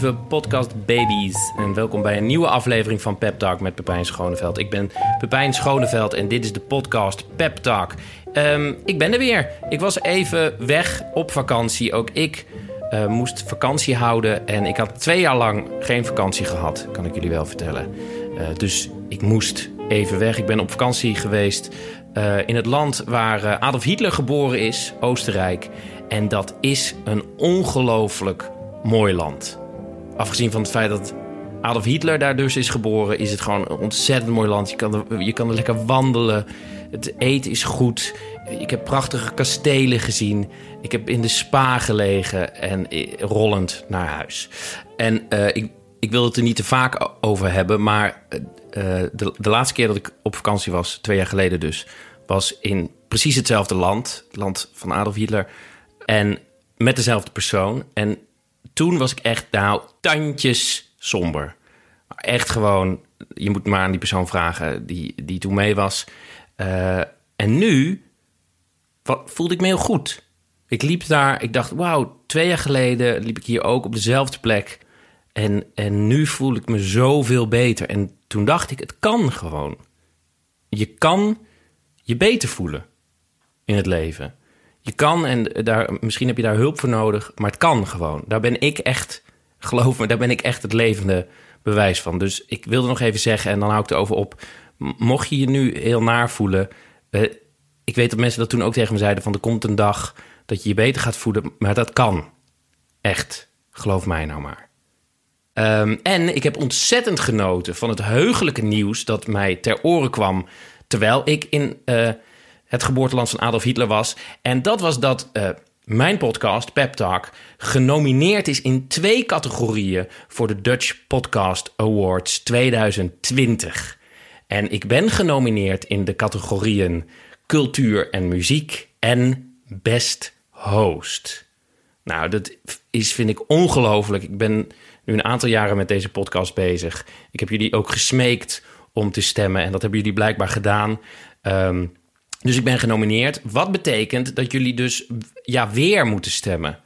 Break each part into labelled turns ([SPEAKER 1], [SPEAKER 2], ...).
[SPEAKER 1] lieve podcast babies. En welkom bij een nieuwe aflevering van Pep Talk met Pepijn Schoneveld. Ik ben Pepijn Schoneveld en dit is de podcast Pep Talk. Ehm, ik ben er weer. Ik was even weg op vakantie. Ook ik uh, moest vakantie houden. En ik had twee jaar lang geen vakantie gehad, kan ik jullie wel vertellen. Uh, dus ik moest even weg. Ik ben op vakantie geweest uh, in het land waar Adolf Hitler geboren is, Oostenrijk. En dat is een ongelooflijk mooi land. Afgezien van het feit dat Adolf Hitler daar dus is geboren, is het gewoon een ontzettend mooi land. Je kan er, je kan er lekker wandelen. Het eten is goed. Ik heb prachtige kastelen gezien. Ik heb in de spa gelegen en rollend naar huis. En uh, ik, ik wil het er niet te vaak over hebben, maar uh, de, de laatste keer dat ik op vakantie was, twee jaar geleden dus, was in precies hetzelfde land, het land van Adolf Hitler, en met dezelfde persoon. En toen was ik echt, nou, tandjes somber. Echt gewoon, je moet maar aan die persoon vragen die, die toen mee was. Uh, en nu voelde ik me heel goed. Ik liep daar, ik dacht, wauw, twee jaar geleden liep ik hier ook op dezelfde plek. En, en nu voel ik me zoveel beter. En toen dacht ik, het kan gewoon. Je kan je beter voelen in het leven. Je kan, en daar, misschien heb je daar hulp voor nodig, maar het kan gewoon. Daar ben ik echt, geloof me, daar ben ik echt het levende bewijs van. Dus ik wilde nog even zeggen, en dan hou ik erover op. Mocht je je nu heel naar voelen. Uh, ik weet dat mensen dat toen ook tegen me zeiden: van er komt een dag dat je je beter gaat voelen. Maar dat kan. Echt. Geloof mij nou maar. Um, en ik heb ontzettend genoten van het heugelijke nieuws dat mij ter oren kwam. terwijl ik in. Uh, het geboorteland van Adolf Hitler was. En dat was dat uh, mijn podcast, Pep Talk, genomineerd is in twee categorieën voor de Dutch Podcast Awards 2020. En ik ben genomineerd in de categorieën cultuur en muziek en best host. Nou, dat is, vind ik ongelooflijk. Ik ben nu een aantal jaren met deze podcast bezig. Ik heb jullie ook gesmeekt om te stemmen en dat hebben jullie blijkbaar gedaan. Um, dus ik ben genomineerd. Wat betekent dat jullie dus ja, weer moeten stemmen.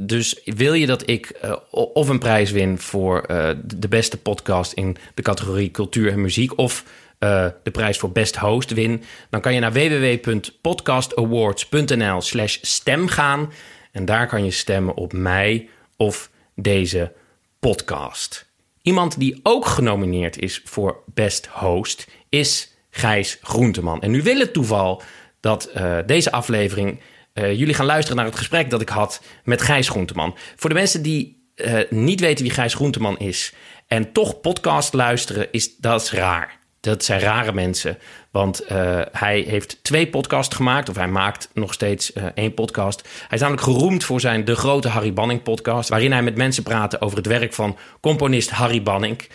[SPEAKER 1] Dus wil je dat ik uh, of een prijs win voor uh, de beste podcast in de categorie cultuur en muziek, of uh, de prijs voor best host win, dan kan je naar www.podcastawards.nl/slash stem gaan. En daar kan je stemmen op mij of deze podcast. Iemand die ook genomineerd is voor best host is Gijs Groenteman. En nu wil het toeval dat uh, deze aflevering uh, jullie gaan luisteren naar het gesprek dat ik had met Gijs Groenteman. Voor de mensen die uh, niet weten wie Gijs Groenteman is en toch podcast luisteren, is dat raar. Dat zijn rare mensen. Want uh, hij heeft twee podcasts gemaakt. Of hij maakt nog steeds uh, één podcast. Hij is namelijk geroemd voor zijn De Grote Harry Banning podcast. Waarin hij met mensen praat over het werk van componist Harry Banning. Uh,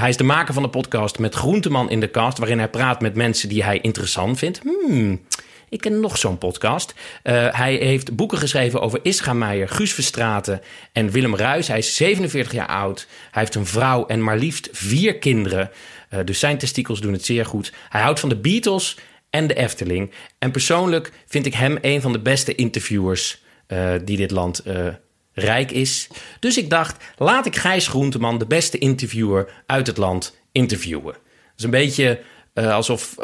[SPEAKER 1] hij is de maker van de podcast Met Groenteman in de Cast. Waarin hij praat met mensen die hij interessant vindt. Hmm, ik ken nog zo'n podcast. Hij heeft boeken geschreven over Ischa Meijer, Guus Verstraten en Willem Ruis. Hij is 47 jaar oud. Hij heeft een vrouw en maar liefst vier kinderen. Uh, dus zijn testikels doen het zeer goed. Hij houdt van de Beatles en de Efteling. En persoonlijk vind ik hem een van de beste interviewers uh, die dit land rijk is. Dus ik dacht, laat ik Gijs Groenteman, de beste interviewer uit het land, interviewen. Dat is een beetje alsof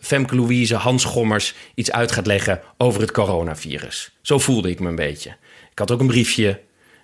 [SPEAKER 1] Femke Louise Hans Gommers iets uit gaat leggen over het coronavirus. Zo voelde ik me een beetje. Ik had ook een briefje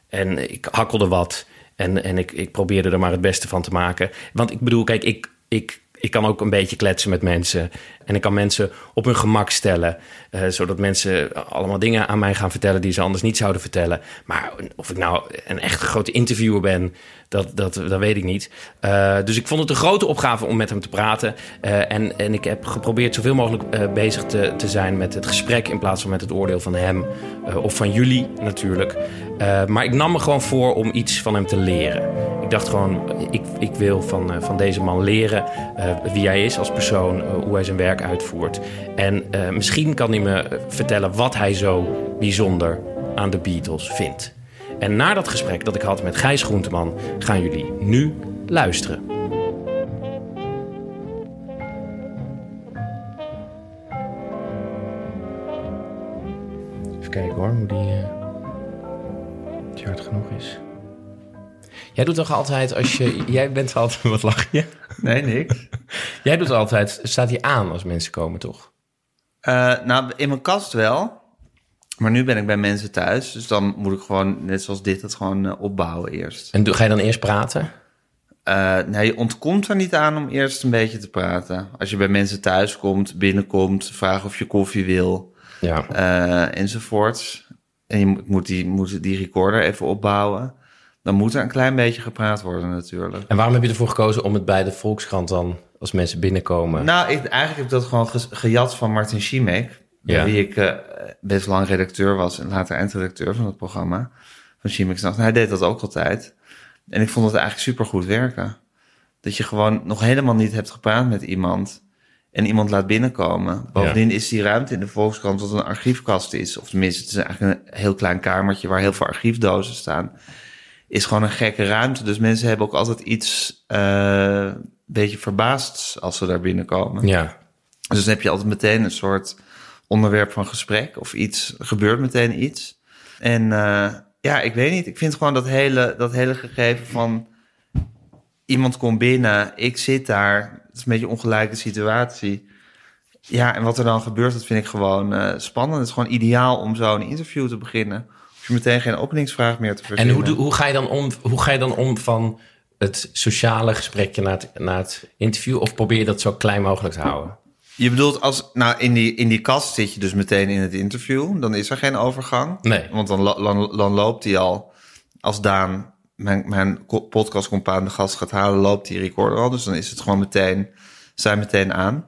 [SPEAKER 1] en ik hakkelde wat. En, en ik, ik probeerde er maar het beste van te maken. Want ik bedoel, kijk, ik, ik ik kan ook een beetje kletsen met mensen. En ik kan mensen op hun gemak stellen. Uh, zodat mensen allemaal dingen aan mij gaan vertellen die ze anders niet zouden vertellen. Maar of ik nou een echt grote interviewer ben, dat, dat, dat weet ik niet. Uh, dus ik vond het een grote opgave om met hem te praten. Uh, en, en ik heb geprobeerd zoveel mogelijk bezig te, te zijn met het gesprek in plaats van met het oordeel van hem of van jullie natuurlijk. maar ik nam me gewoon voor om iets van hem te leren. Ik dacht gewoon, ik, ik wil van, van deze man leren wie hij is als persoon, hoe hij zijn werk uitvoert. En misschien kan hij me vertellen wat hij zo bijzonder aan de Beatles vindt. En na dat gesprek dat ik had met Gijs Groenteman gaan jullie nu luisteren. Even kijken hoor, hoe die, die hard genoeg is. Jij doet toch altijd als je... Jij bent altijd... Wat lach je?
[SPEAKER 2] Nee, niks.
[SPEAKER 1] Jij doet altijd... Staat hij aan als mensen komen, toch?
[SPEAKER 2] Eh, nou, in mijn kast wel. Maar nu ben ik bij mensen thuis. Dus dan moet ik gewoon, net zoals dit, het gewoon eh, opbouwen eerst.
[SPEAKER 1] En ga je dan eerst praten?
[SPEAKER 2] Eh, nee, je ontkomt er niet aan om eerst een beetje te praten. Als je bij mensen thuis komt, binnenkomt, vraag of je koffie wil,
[SPEAKER 1] Ja.
[SPEAKER 2] enzovoorts. En je moet die, moet die recorder even opbouwen. Dan moet er een klein beetje gepraat worden natuurlijk.
[SPEAKER 1] En waarom heb je ervoor gekozen om het bij de Volkskrant dan... als mensen binnenkomen...
[SPEAKER 2] Nou, ik, eigenlijk heb ik dat gewoon ge- gejat van Martin Schimek.
[SPEAKER 1] Ja.
[SPEAKER 2] Bij wie ik eh, best lang redacteur was en later eindredacteur van het programma. Van Schimek Nacht. Hij deed dat ook altijd. En ik vond het eigenlijk supergoed werken. Dat je gewoon nog helemaal niet hebt gepraat met iemand en iemand laat binnenkomen. Bovendien is die ruimte in de Volkskrant wat een archiefkast is. Of tenminste, het is eigenlijk een heel klein kamertje waar heel veel archiefdozen staan. Is gewoon een gekke ruimte. Dus mensen hebben ook altijd iets eh, een beetje verbaasd als ze daar binnenkomen.
[SPEAKER 1] Ja.
[SPEAKER 2] Dus dan heb je altijd meteen een soort onderwerp van gesprek of iets, er gebeurt meteen iets. En eh, ja, ik weet niet, ik vind gewoon dat hele, dat hele gegeven van iemand komt binnen, ik zit daar, het is een beetje een ongelijke situatie. Ja, en wat er dan gebeurt, dat vind ik gewoon eh, spannend. Het is gewoon ideaal om zo een interview te beginnen. Hoef je meteen geen openingsvraag meer te
[SPEAKER 1] En
[SPEAKER 2] verzinnen.
[SPEAKER 1] hoe, doe- hoe, ga je dan om, hoe ga je dan om van het sociale gesprekje naar het, naar het interview? Of probeer je dat zo klein mogelijk te houden?
[SPEAKER 2] Je bedoelt, als, nou, in die, in die kast zit je dus meteen in het interview. Dan is er geen overgang.
[SPEAKER 1] Nee.
[SPEAKER 2] Want dan, dan, dan loopt hij al, als Daan, mijn, mijn co- podcastcompaan, de gast gaat halen, loopt die recorder al. Dus dan is het gewoon meteen, zijn meteen aan.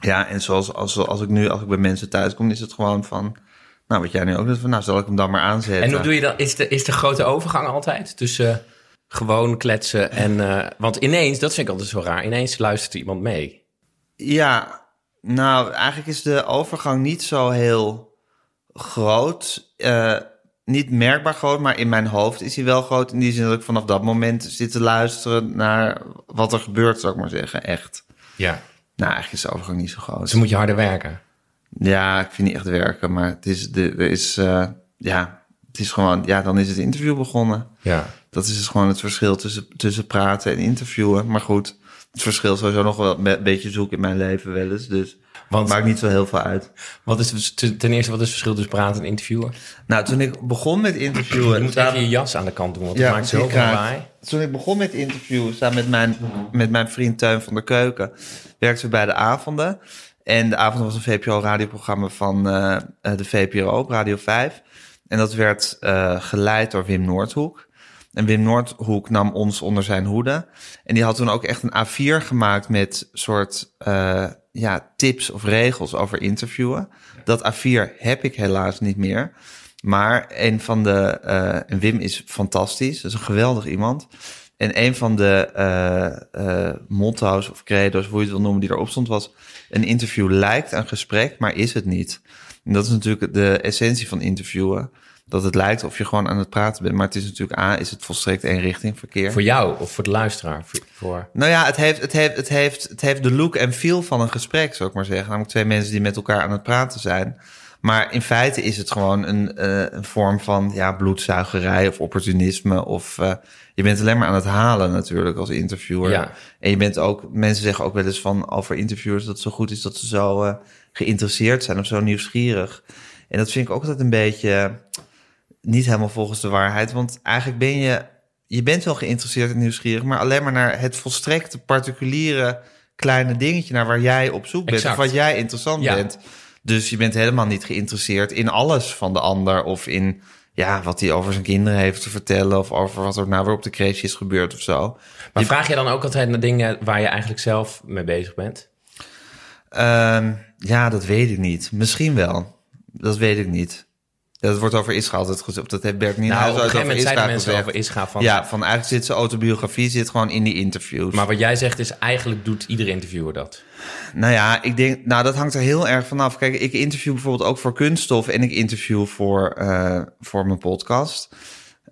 [SPEAKER 2] Ja, en zoals als, als ik nu, als ik bij mensen thuis kom, is het gewoon van, nou, wat jij nu ook doet, van, nou, zal ik hem dan maar aanzetten.
[SPEAKER 1] En hoe doe je dan? Is de, is de grote overgang altijd tussen eh, gewoon kletsen en... eh, want ineens, dat vind ik altijd zo raar, ineens luistert iemand mee.
[SPEAKER 2] Ja, nou, eigenlijk is de overgang niet zo heel groot. Eh, niet merkbaar groot, maar in mijn hoofd is hij wel groot. In die zin dat ik vanaf dat moment zit te luisteren naar wat er gebeurt, zou ik maar zeggen. Echt.
[SPEAKER 1] Ja.
[SPEAKER 2] Nou, eigenlijk is de overgang niet zo groot.
[SPEAKER 1] Dus dan moet je harder werken.
[SPEAKER 2] Ja, ik vind niet echt werken, maar het is, de, is, eh, ja, het is gewoon, ja, dan is het interview begonnen.
[SPEAKER 1] Ja.
[SPEAKER 2] Dat is dus gewoon het verschil tussen, tussen praten en interviewen. Maar goed, het verschil sowieso nog wel een be- beetje zoek in mijn leven wel eens. Dus
[SPEAKER 1] Want
[SPEAKER 2] maakt niet zo heel veel uit.
[SPEAKER 1] wat is, ten eerste, wat is het verschil tussen praten en interviewen?
[SPEAKER 2] Nou, toen ik begon met interviewen...
[SPEAKER 1] Je moet
[SPEAKER 2] samen-
[SPEAKER 1] even je jas aan de kant doen, want
[SPEAKER 2] Ja,
[SPEAKER 1] het maakt zoveel lawaai.
[SPEAKER 2] Toen ik begon met interviewen samen met mijn, met mijn vriend Teun van der Keuken... werkten we bij de avonden. En de avond was een VPRO-radioprogramma van eh, eh, de VPRO op Radio 5. En dat werd eh, geleid door Wim Noordhoek. En Wim Noordhoek nam ons onder zijn hoede. En die had toen ook echt een A4 gemaakt met soort ja, tips of regels over interviewen. Dat A4 heb ik helaas niet meer. Maar een van de... en Wim is fantastisch, dat is een geweldig iemand. En een van de eh, eh, motto's of credo's, hoe je het wil noemen, die erop stond, was... Een interview lijkt een gesprek, maar is het niet. En dat is natuurlijk de essentie van interviewen. Dat het lijkt of je gewoon aan het praten bent. Maar het is natuurlijk A, is het volstrekt eenrichting verkeer.
[SPEAKER 1] Voor jou of voor de luisteraar? Voor, voor-
[SPEAKER 2] Nou ja, het heeft, het, heeft, het, heeft, het heeft de look en feel van een gesprek, zou ik maar zeggen. Namelijk twee mensen die met elkaar aan het praten zijn. Maar in feite is het gewoon een, eh, een vorm van ja, bloedzuigerij of opportunisme. Of eh, je bent alleen maar aan het halen natuurlijk als interviewer.
[SPEAKER 1] Ja.
[SPEAKER 2] En je bent ook, mensen zeggen ook wel eens van over interviewers dat het zo goed is dat ze zo eh, geïnteresseerd zijn of zo nieuwsgierig. En dat vind ik ook altijd een beetje niet helemaal volgens de waarheid. Want eigenlijk ben je, je bent wel geïnteresseerd en nieuwsgierig, maar alleen maar naar het volstrekte particuliere kleine dingetje naar waar jij op zoek bent.
[SPEAKER 1] Exact.
[SPEAKER 2] Of wat jij interessant
[SPEAKER 1] Ja.
[SPEAKER 2] bent. Dus je bent helemaal niet geïnteresseerd in alles van de ander of in ja, wat hij over zijn kinderen heeft te vertellen of over wat er nou weer op de crash is gebeurd of zo.
[SPEAKER 1] Maar vraag je dan ook altijd naar dingen waar je eigenlijk zelf mee bezig bent?
[SPEAKER 2] Ehm, ja, dat weet ik niet. Misschien wel. Dat weet ik niet. Ja, dat wordt over Israël altijd gezegd. Dat heeft Bert
[SPEAKER 1] Nou,
[SPEAKER 2] Nienhuis
[SPEAKER 1] op een gegeven moment zeiden mensen
[SPEAKER 2] gezegd.
[SPEAKER 1] over Ischa van...
[SPEAKER 2] Ja, van eigenlijk zit zijn autobiografie zit gewoon in die interviews.
[SPEAKER 1] Maar wat jij zegt is, eigenlijk doet iedere interviewer dat.
[SPEAKER 2] Nou ja, ik denk, nou dat hangt er heel erg vanaf. Kijk, ik interview bijvoorbeeld ook voor kunststof en ik interview voor, eh, voor mijn podcast.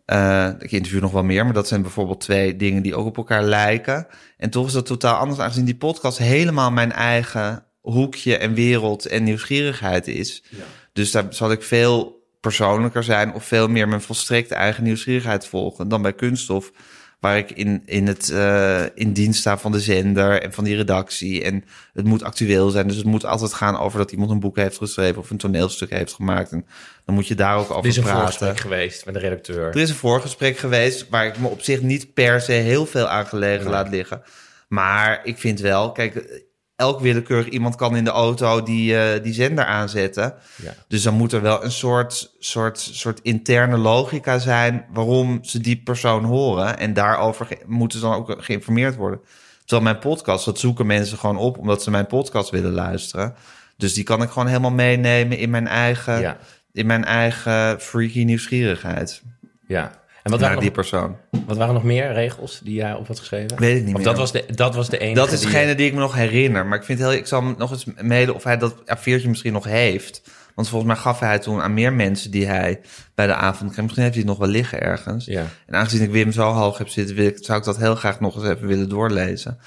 [SPEAKER 2] Eh, ik interview nog wel meer, maar dat zijn bijvoorbeeld twee dingen die ook op elkaar lijken. En toch is dat totaal anders, aangezien die podcast helemaal mijn eigen hoekje en wereld en nieuwsgierigheid is. Dus daar zal ik veel persoonlijker zijn of veel meer mijn volstrekte eigen nieuwsgierigheid volgen dan bij kunststof. Waar ik in, in, het, uh, in dienst sta van de zender en van die redactie. En het moet actueel zijn. Dus het moet altijd gaan over dat iemand een boek heeft geschreven of een toneelstuk heeft gemaakt. En dan moet je daar ook over praten.
[SPEAKER 1] Er is een voorgesprek geweest met de redacteur.
[SPEAKER 2] Er is een voorgesprek geweest waar ik me op zich niet per se heel veel aan gelegen laat liggen. Maar ik vind wel, kijk, elk willekeurig iemand kan in de auto die, uh, die zender aanzetten. Ja. Dus dan moet er wel een soort, soort, soort interne logica zijn waarom ze die persoon horen. En daarover moeten ze dan ook geïnformeerd worden. Terwijl mijn podcast, dat zoeken mensen gewoon op omdat ze mijn podcast willen luisteren. Dus die kan ik gewoon helemaal meenemen in mijn eigen, ja. in mijn eigen freaky nieuwsgierigheid.
[SPEAKER 1] Ja,
[SPEAKER 2] en wat waren die persoon.
[SPEAKER 1] Wat waren nog meer regels die jij op had geschreven?
[SPEAKER 2] Weet ik niet
[SPEAKER 1] of
[SPEAKER 2] meer.
[SPEAKER 1] Dat was, de, dat was de enige
[SPEAKER 2] Dat is degene die, ik me nog herinner. Maar ik vind heel, ik zal hem nog eens mailen of hij dat A4'tje misschien nog heeft. Want volgens mij gaf hij toen aan meer mensen die hij bij de avond kreeg. Misschien heeft hij het nog wel liggen ergens.
[SPEAKER 1] Ja.
[SPEAKER 2] En aangezien ik Wim zo hoog heb zitten, wil ik, zou ik dat heel graag nog eens even willen doorlezen.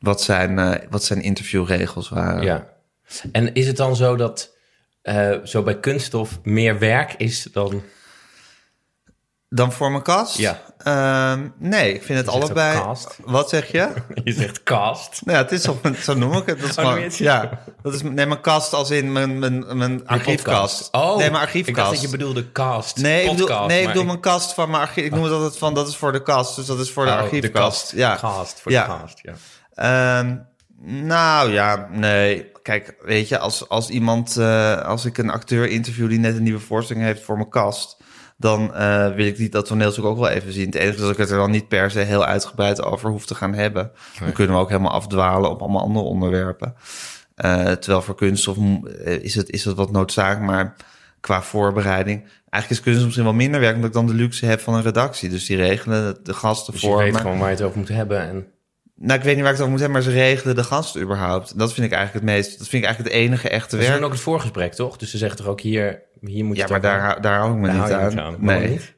[SPEAKER 2] Wat zijn, uh, wat zijn interviewregels waren.
[SPEAKER 1] Ja. En is het dan zo dat uh, zo bij kunststof meer werk is dan
[SPEAKER 2] dan voor mijn kast?
[SPEAKER 1] Ja.
[SPEAKER 2] Uh, nee, ik vind het allebei. Wat zeg je?
[SPEAKER 1] je zegt cast.
[SPEAKER 2] Nou ja, het is toch, zo noem ik het. Dat is
[SPEAKER 1] oh,
[SPEAKER 2] gewoon, ja, dat is nee, mijn kast als in mijn, mijn, mijn archiefkast.
[SPEAKER 1] Oh,
[SPEAKER 2] nee, mijn archiefkast.
[SPEAKER 1] Ik dacht dat je bedoelde cast.
[SPEAKER 2] Nee,
[SPEAKER 1] podcast,
[SPEAKER 2] ik bedoel, nee, ik mijn kast van mijn archief. Ik noem het altijd van dat is voor de kast, dus dat is voor de
[SPEAKER 1] oh,
[SPEAKER 2] archiefkast.
[SPEAKER 1] De
[SPEAKER 2] ja,
[SPEAKER 1] cast voor
[SPEAKER 2] ja.
[SPEAKER 1] de cast. Ja.
[SPEAKER 2] Um, nou ja, nee. Kijk, weet je, als, als iemand, uh, als ik een acteur interview die net een nieuwe voorstelling heeft voor mijn kast dan uh, wil ik niet dat toneelstuk ook wel even zien. Het enige is dat ik het er dan niet per se heel uitgebreid over hoef te gaan hebben. Nee. Dan kunnen we ook helemaal afdwalen op allemaal andere onderwerpen. Uh, terwijl voor kunst of, is, het, is het wat noodzaak, maar qua voorbereiding. Eigenlijk is kunst misschien wel minder werk, omdat ik dan de luxe heb van een redactie. Dus die regelen de gasten
[SPEAKER 1] dus
[SPEAKER 2] voor.
[SPEAKER 1] Je weet gewoon waar je het over moet hebben. En...
[SPEAKER 2] Nou, ik weet niet waar ik het over moet hebben, maar ze regelen de gasten überhaupt. Dat vind ik eigenlijk het meest. Dat vind ik eigenlijk het enige echte werk.
[SPEAKER 1] Ze doen ook het voorgesprek, toch? Dus ze zeggen toch ook hier hier moet je
[SPEAKER 2] ja, maar daar, daar hou ik me
[SPEAKER 1] daar
[SPEAKER 2] niet aan.
[SPEAKER 1] aan.
[SPEAKER 2] Nee.
[SPEAKER 1] Niet?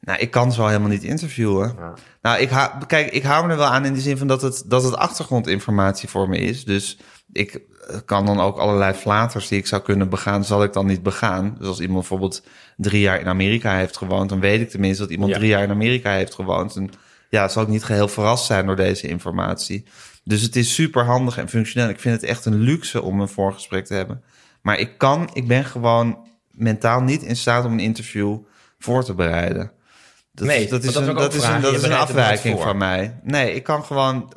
[SPEAKER 2] Nou, ik kan zo helemaal niet interviewen.
[SPEAKER 1] Ja.
[SPEAKER 2] Nou, ik ha kijk, ik hou me er wel aan in de zin van dat het, dat het achtergrondinformatie voor me is. Dus ik kan dan ook allerlei flaters die ik zou kunnen begaan, zal ik dan niet begaan. Dus als iemand bijvoorbeeld drie jaar in Amerika heeft gewoond, dan weet ik tenminste dat iemand
[SPEAKER 1] Ja.
[SPEAKER 2] drie jaar in Amerika heeft gewoond. En ja, zal ik niet geheel verrast zijn door deze informatie. Dus het is super handig en functioneel. Ik vind het echt een luxe om een voorgesprek te hebben. Maar ik kan, ik ben gewoon mentaal niet in staat om een interview voor te bereiden. Dat,
[SPEAKER 1] Nee,
[SPEAKER 2] dat is
[SPEAKER 1] dat
[SPEAKER 2] een, dat is een, dat is een afwijking van mij. Nee, ik kan gewoon,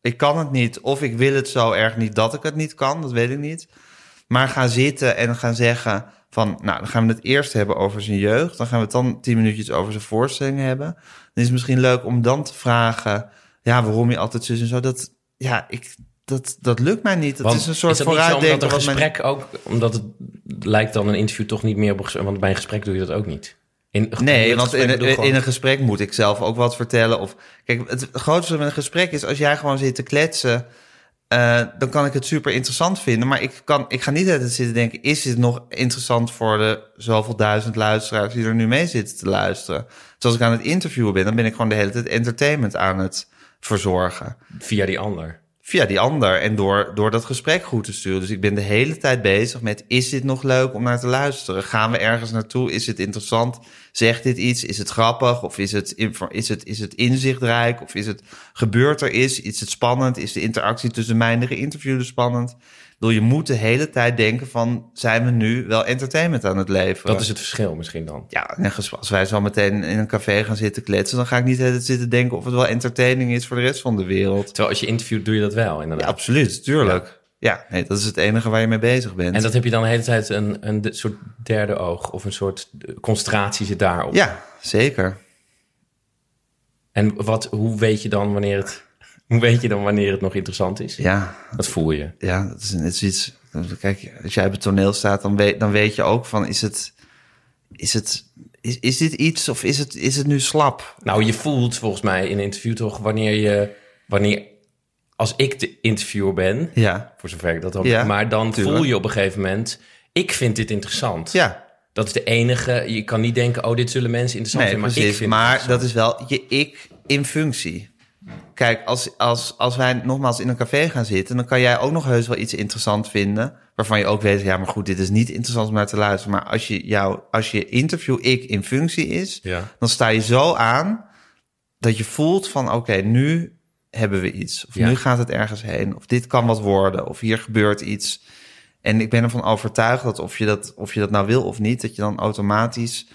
[SPEAKER 2] ik kan het niet. Of ik wil het zo erg niet dat ik het niet kan, dat weet ik niet. Maar gaan zitten en gaan zeggen van, nou, dan gaan we het eerst hebben over zijn jeugd. Dan gaan we het dan tien minuutjes over zijn voorstellingen hebben. Dan is het misschien leuk om dan te vragen, ja, waarom je altijd zus en zo. Dat, ja, ik, dat, dat lukt mij niet. Het is een soort vooruitdenken.
[SPEAKER 1] omdat een gesprek ook... Omdat het lijkt dan een interview toch niet meer op. Want bij een gesprek doe je dat ook niet. In,
[SPEAKER 2] Nee,
[SPEAKER 1] het
[SPEAKER 2] want in, in, een gesprek moet ik zelf ook wat vertellen. Of, kijk, het grootste van een gesprek is als jij gewoon zit te kletsen. eh, dan kan ik het super interessant vinden. Maar ik, kan, ik ga niet altijd zitten denken: is dit nog interessant voor de zoveel duizend luisteraars die er nu mee zitten te luisteren? Dus als ik aan het interviewen ben, dan ben ik gewoon de hele tijd entertainment aan het verzorgen.
[SPEAKER 1] Via die ander.
[SPEAKER 2] Via die ander en door, door dat gesprek goed te sturen. Dus ik ben de hele tijd bezig met: is dit nog leuk om naar te luisteren? Gaan we ergens naartoe? Is het interessant? Zegt dit iets? Is het grappig? Of is het, is het, is het inzichtrijk? Of is het gebeurt er iets? Is het spannend? Is de interactie tussen mij en de geïnterviewde spannend? Bedoel, je moet de hele tijd denken van... zijn we nu wel entertainment aan het leveren?
[SPEAKER 1] Dat is het verschil misschien dan.
[SPEAKER 2] Ja, als wij zo meteen in een café gaan zitten kletsen... dan ga ik niet de zitten denken of het wel entertaining is voor de rest van de wereld.
[SPEAKER 1] Terwijl als je interviewt doe je dat wel,
[SPEAKER 2] Ja,
[SPEAKER 1] inderdaad.
[SPEAKER 2] absoluut, tuurlijk. Ja, nee, dat is het enige waar je mee bezig bent.
[SPEAKER 1] En dat heb je dan de hele tijd een, een soort derde oog... of een soort concentratie zit daarop.
[SPEAKER 2] Ja, zeker.
[SPEAKER 1] En wat, hoe weet je dan wanneer het... Hoe weet je dan wanneer het nog interessant is?
[SPEAKER 2] Ja,
[SPEAKER 1] Dat voel je.
[SPEAKER 2] ja, dat is net zoiets. Kijk, als jij op het toneel staat, dan weet, dan weet je ook van: is het, is het, is, is dit iets of is het, is het nu slap?
[SPEAKER 1] Nou, je voelt volgens mij in een interview toch wanneer je... Wanneer, als ik de interviewer ben,
[SPEAKER 2] Ja,
[SPEAKER 1] voor zover ik dat ook...
[SPEAKER 2] Ja,
[SPEAKER 1] maar dan
[SPEAKER 2] tuurlijk.
[SPEAKER 1] voel je op een gegeven moment... Ik vind dit interessant.
[SPEAKER 2] ja,
[SPEAKER 1] Dat is de enige... Je kan niet denken, oh, dit zullen mensen interessant
[SPEAKER 2] nee,
[SPEAKER 1] vinden. Maar
[SPEAKER 2] precies.
[SPEAKER 1] ik vind
[SPEAKER 2] Maar, dat is wel je ik in functie. Kijk, als, als, als wij nogmaals in een café gaan zitten, dan kan jij ook nog heus wel iets interessant vinden. Waarvan je ook weet, ja, maar goed, dit is niet interessant om naar te luisteren. Maar als je, jou, als je interview ik in functie is,
[SPEAKER 1] Ja.
[SPEAKER 2] dan sta je zo aan dat je voelt van, oké, nu hebben we iets. Of
[SPEAKER 1] Ja.
[SPEAKER 2] nu gaat het ergens heen. Of dit kan wat worden. Of hier gebeurt iets. En ik ben ervan overtuigd dat of je dat, of je dat nou wil of niet, dat je dan automatisch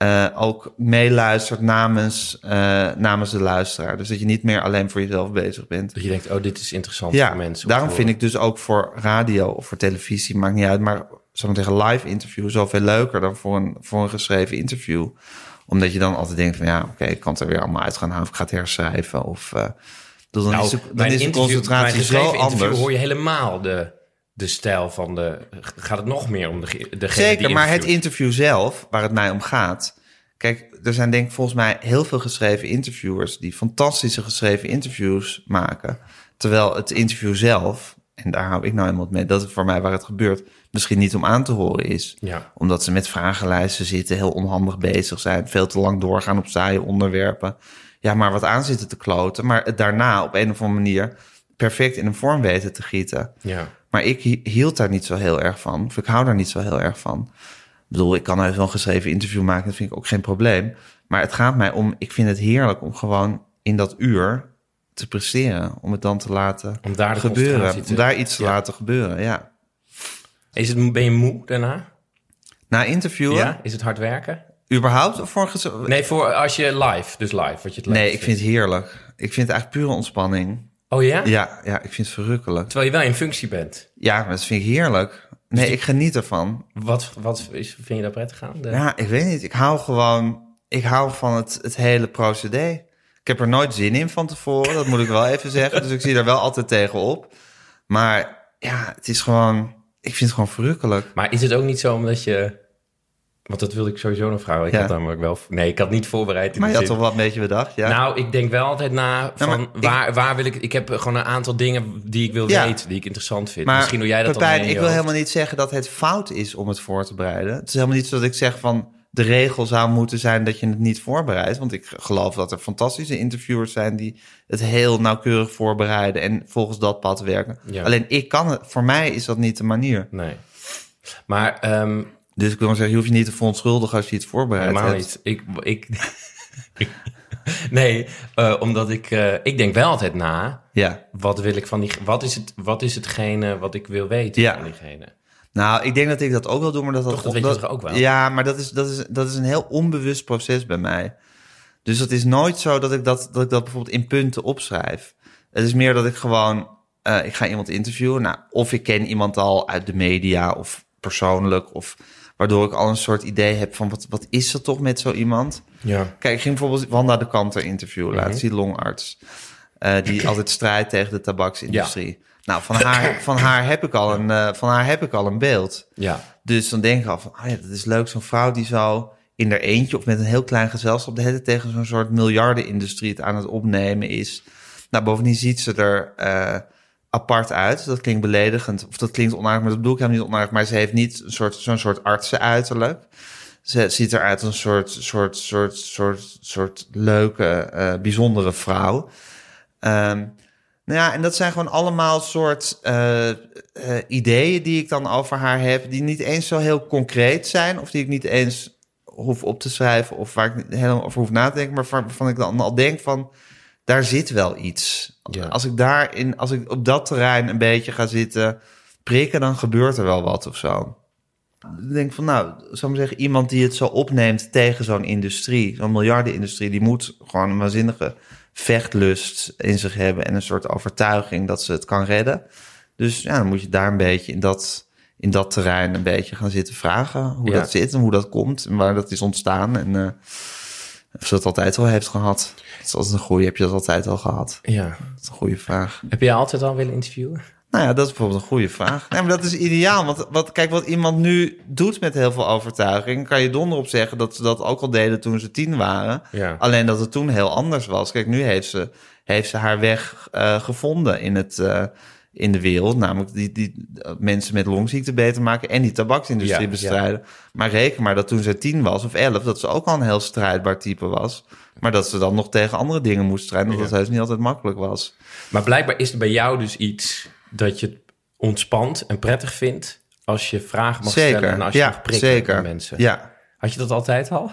[SPEAKER 2] eh, ook meeluistert namens, eh, namens de luisteraar. Dus dat je niet meer alleen voor jezelf bezig bent.
[SPEAKER 1] Dat je denkt, oh, dit is interessant
[SPEAKER 2] Ja,
[SPEAKER 1] voor mensen. om
[SPEAKER 2] daarom vind ik dus ook voor radio of voor televisie, maakt niet uit, maar zou ik zeggen, live interview zoveel leuker dan voor een, voor een geschreven interview. Omdat je dan altijd denkt van ja, oké, ik kan het er weer allemaal uit gaan halen of ik ga het herschrijven. Of, dus dan
[SPEAKER 1] Nou,
[SPEAKER 2] is de, dan is de concentratie zo anders.
[SPEAKER 1] hoor je helemaal de, de stijl van de... Gaat het nog meer om de, degene
[SPEAKER 2] Zeker, maar het interview zelf, waar het mij om gaat. Kijk, er zijn denk ik volgens mij heel veel geschreven interviewers die fantastische geschreven interviews maken. Terwijl het interview zelf, en daar hou ik nou helemaal mee, dat is voor mij waar het gebeurt, misschien niet om aan te horen is.
[SPEAKER 1] Ja.
[SPEAKER 2] Omdat ze met vragenlijsten zitten, heel onhandig bezig zijn, veel te lang doorgaan op saaie onderwerpen. Ja, maar wat aan zitten te kloten, maar het daarna op een of andere manier perfect in een vorm weten te gieten.
[SPEAKER 1] Ja.
[SPEAKER 2] Maar ik hi- hield daar niet zo heel erg van. Of ik hou daar niet zo heel erg van. Ik bedoel, ik kan even wel een geschreven interview maken. Dat vind ik ook geen probleem. Maar het gaat mij om... Ik vind het heerlijk om gewoon in dat uur te presteren. Om het dan te laten
[SPEAKER 1] Om daar
[SPEAKER 2] gebeuren.
[SPEAKER 1] te-
[SPEAKER 2] Om daar iets te
[SPEAKER 1] Ja.
[SPEAKER 2] laten gebeuren, ja.
[SPEAKER 1] Is het, ben je moe daarna?
[SPEAKER 2] Na interviewen,
[SPEAKER 1] Ja? Is het hard werken?
[SPEAKER 2] überhaupt of voor
[SPEAKER 1] Nee, voor als je live, dus live, wat je het
[SPEAKER 2] Nee, ik vind het heerlijk. Ik vind het eigenlijk pure ontspanning.
[SPEAKER 1] Oh ja?
[SPEAKER 2] Ja, ja, ik vind het verrukkelijk.
[SPEAKER 1] Terwijl je wel in functie bent.
[SPEAKER 2] Ja, maar dat vind ik heerlijk. Nee, ik geniet ervan.
[SPEAKER 1] Wat, wat is, vind je daar prettig aan? De-
[SPEAKER 2] Ja, ik weet niet. Ik hou gewoon... Ik hou van het, het hele procedé. Ik heb er nooit zin in van tevoren. Dat moet ik wel even zeggen. Dus ik zie er wel altijd tegenop. Maar ja, het is gewoon... Ik vind het gewoon verrukkelijk.
[SPEAKER 1] Maar is het ook niet zo omdat je... Want dat wilde ik sowieso nog vragen. Ik
[SPEAKER 2] Ja.
[SPEAKER 1] had namelijk wel... Nee, ik had niet voorbereid in
[SPEAKER 2] Maar je had toch wel een beetje bedacht, ja?
[SPEAKER 1] Nou, ik denk wel altijd na van
[SPEAKER 2] ik-
[SPEAKER 1] waar, waar wil ik... Ik heb gewoon een aantal dingen die ik wil
[SPEAKER 2] Ja.
[SPEAKER 1] weten, die ik interessant vind.
[SPEAKER 2] maar
[SPEAKER 1] Misschien doe jij dat
[SPEAKER 2] Pepijn,
[SPEAKER 1] dan
[SPEAKER 2] ik wil
[SPEAKER 1] hoofd.
[SPEAKER 2] helemaal niet zeggen dat het fout is om het voor te bereiden. Het is helemaal niet zo dat ik zeg van... De regel zou moeten zijn dat je het niet voorbereidt. Want ik geloof dat er fantastische interviewers zijn... die het heel nauwkeurig voorbereiden... en volgens dat pad werken.
[SPEAKER 1] Ja.
[SPEAKER 2] Alleen ik kan het... Voor mij is dat niet de manier.
[SPEAKER 1] Nee. Maar ehm
[SPEAKER 2] Dus ik wil maar zeggen, je hoeft je niet te verontschuldigen als je iets voorbereid
[SPEAKER 1] helemaal
[SPEAKER 2] hebt.
[SPEAKER 1] niet. Ik, ik, nee, eh, omdat ik... eh, ik denk wel altijd na...
[SPEAKER 2] Ja.
[SPEAKER 1] Wat wil ik van die... Wat is, het, wat is hetgene wat ik wil weten
[SPEAKER 2] Ja.
[SPEAKER 1] van diegene?
[SPEAKER 2] Nou, ik denk dat ik dat ook wil doen, maar dat dat...
[SPEAKER 1] Toch, dat weet je toch ook wel?
[SPEAKER 2] Ja, maar dat is, dat, is, dat is een heel onbewust proces bij mij. Dus het is nooit zo dat ik dat, dat ik dat bijvoorbeeld in punten opschrijf. Het is meer dat ik gewoon... eh, ik ga iemand interviewen. Nou, of ik ken iemand al uit de media of persoonlijk. Of waardoor ik al een soort idee heb van... wat, wat is er toch met zo iemand?
[SPEAKER 1] Ja.
[SPEAKER 2] Kijk, ik ging bijvoorbeeld Wanda de Kanter interviewen laatst, die longarts. eh, die altijd strijdt tegen de tabaksindustrie. Nou, van haar, van, haar heb ik al een, eh, van haar heb ik al een beeld.
[SPEAKER 1] Ja.
[SPEAKER 2] Dus dan denk ik al van, oh ja, dat is leuk. Zo'n vrouw die zo in haar eentje of met een heel klein gezelschap... de hele tegen zo'n soort miljardenindustrie het aan het opnemen is. Nou, bovendien ziet ze er eh, apart uit. Dat klinkt beledigend, of dat klinkt onaardig, maar dat bedoel ik helemaal niet onaardig. Maar ze heeft niet een soort, zo'n soort artsenuiterlijk. Ze ziet eruit als een soort, soort, soort, soort, soort leuke, eh, bijzondere vrouw. Ehm, nou ja, en dat zijn gewoon allemaal soort eh, eh, ideeën die ik dan over haar heb, die niet eens zo heel concreet zijn, of die ik niet eens hoef op te schrijven, of waar ik helemaal over hoef na te denken, maar waarvan ik dan al denk van, daar zit wel iets.
[SPEAKER 1] Ja.
[SPEAKER 2] Als ik daarin, als ik op dat terrein een beetje ga zitten prikken, dan gebeurt er wel wat of zo. Ik denk van, nou, zou ik zeggen, iemand die het zo opneemt tegen zo'n industrie, zo'n miljardenindustrie, die moet gewoon een waanzinnige vechtlust in zich hebben en een soort overtuiging dat ze het kan redden. Dus ja, dan moet je daar een beetje in dat, in dat terrein een beetje gaan zitten vragen hoe
[SPEAKER 1] Ja.
[SPEAKER 2] dat zit en hoe dat komt en waar dat is ontstaan en eh, of ze het altijd al heeft gehad. Dat is een goede, heb je dat altijd al gehad?
[SPEAKER 1] ja.
[SPEAKER 2] Dat is een goede vraag.
[SPEAKER 1] Heb jij altijd al willen interviewen?
[SPEAKER 2] Nou ja, dat is bijvoorbeeld een goede vraag. Nee, maar dat is ideaal. Want wat, kijk, wat iemand nu doet met heel veel overtuiging, kan je donder op zeggen dat ze dat ook al deden toen ze tien waren.
[SPEAKER 1] Ja.
[SPEAKER 2] Alleen dat het toen heel anders was. Kijk, nu heeft ze, heeft ze haar weg eh, gevonden in het, eh, in de wereld. Namelijk die, die uh, mensen met longziekte beter maken en die tabaksindustrie
[SPEAKER 1] Ja,
[SPEAKER 2] bestrijden. Maar reken maar dat toen ze tien was of elf, dat ze ook al een heel strijdbaar type was. Maar dat ze dan nog tegen andere dingen moest strijden, dat
[SPEAKER 1] Ja.
[SPEAKER 2] dat heus niet altijd makkelijk was.
[SPEAKER 1] Maar blijkbaar is er bij jou dus iets dat je ontspant en prettig vindt als je vragen mag stellen en als je
[SPEAKER 2] ja,
[SPEAKER 1] mag prikken
[SPEAKER 2] zeker.
[SPEAKER 1] met mensen.
[SPEAKER 2] Ja,
[SPEAKER 1] Had je dat altijd al?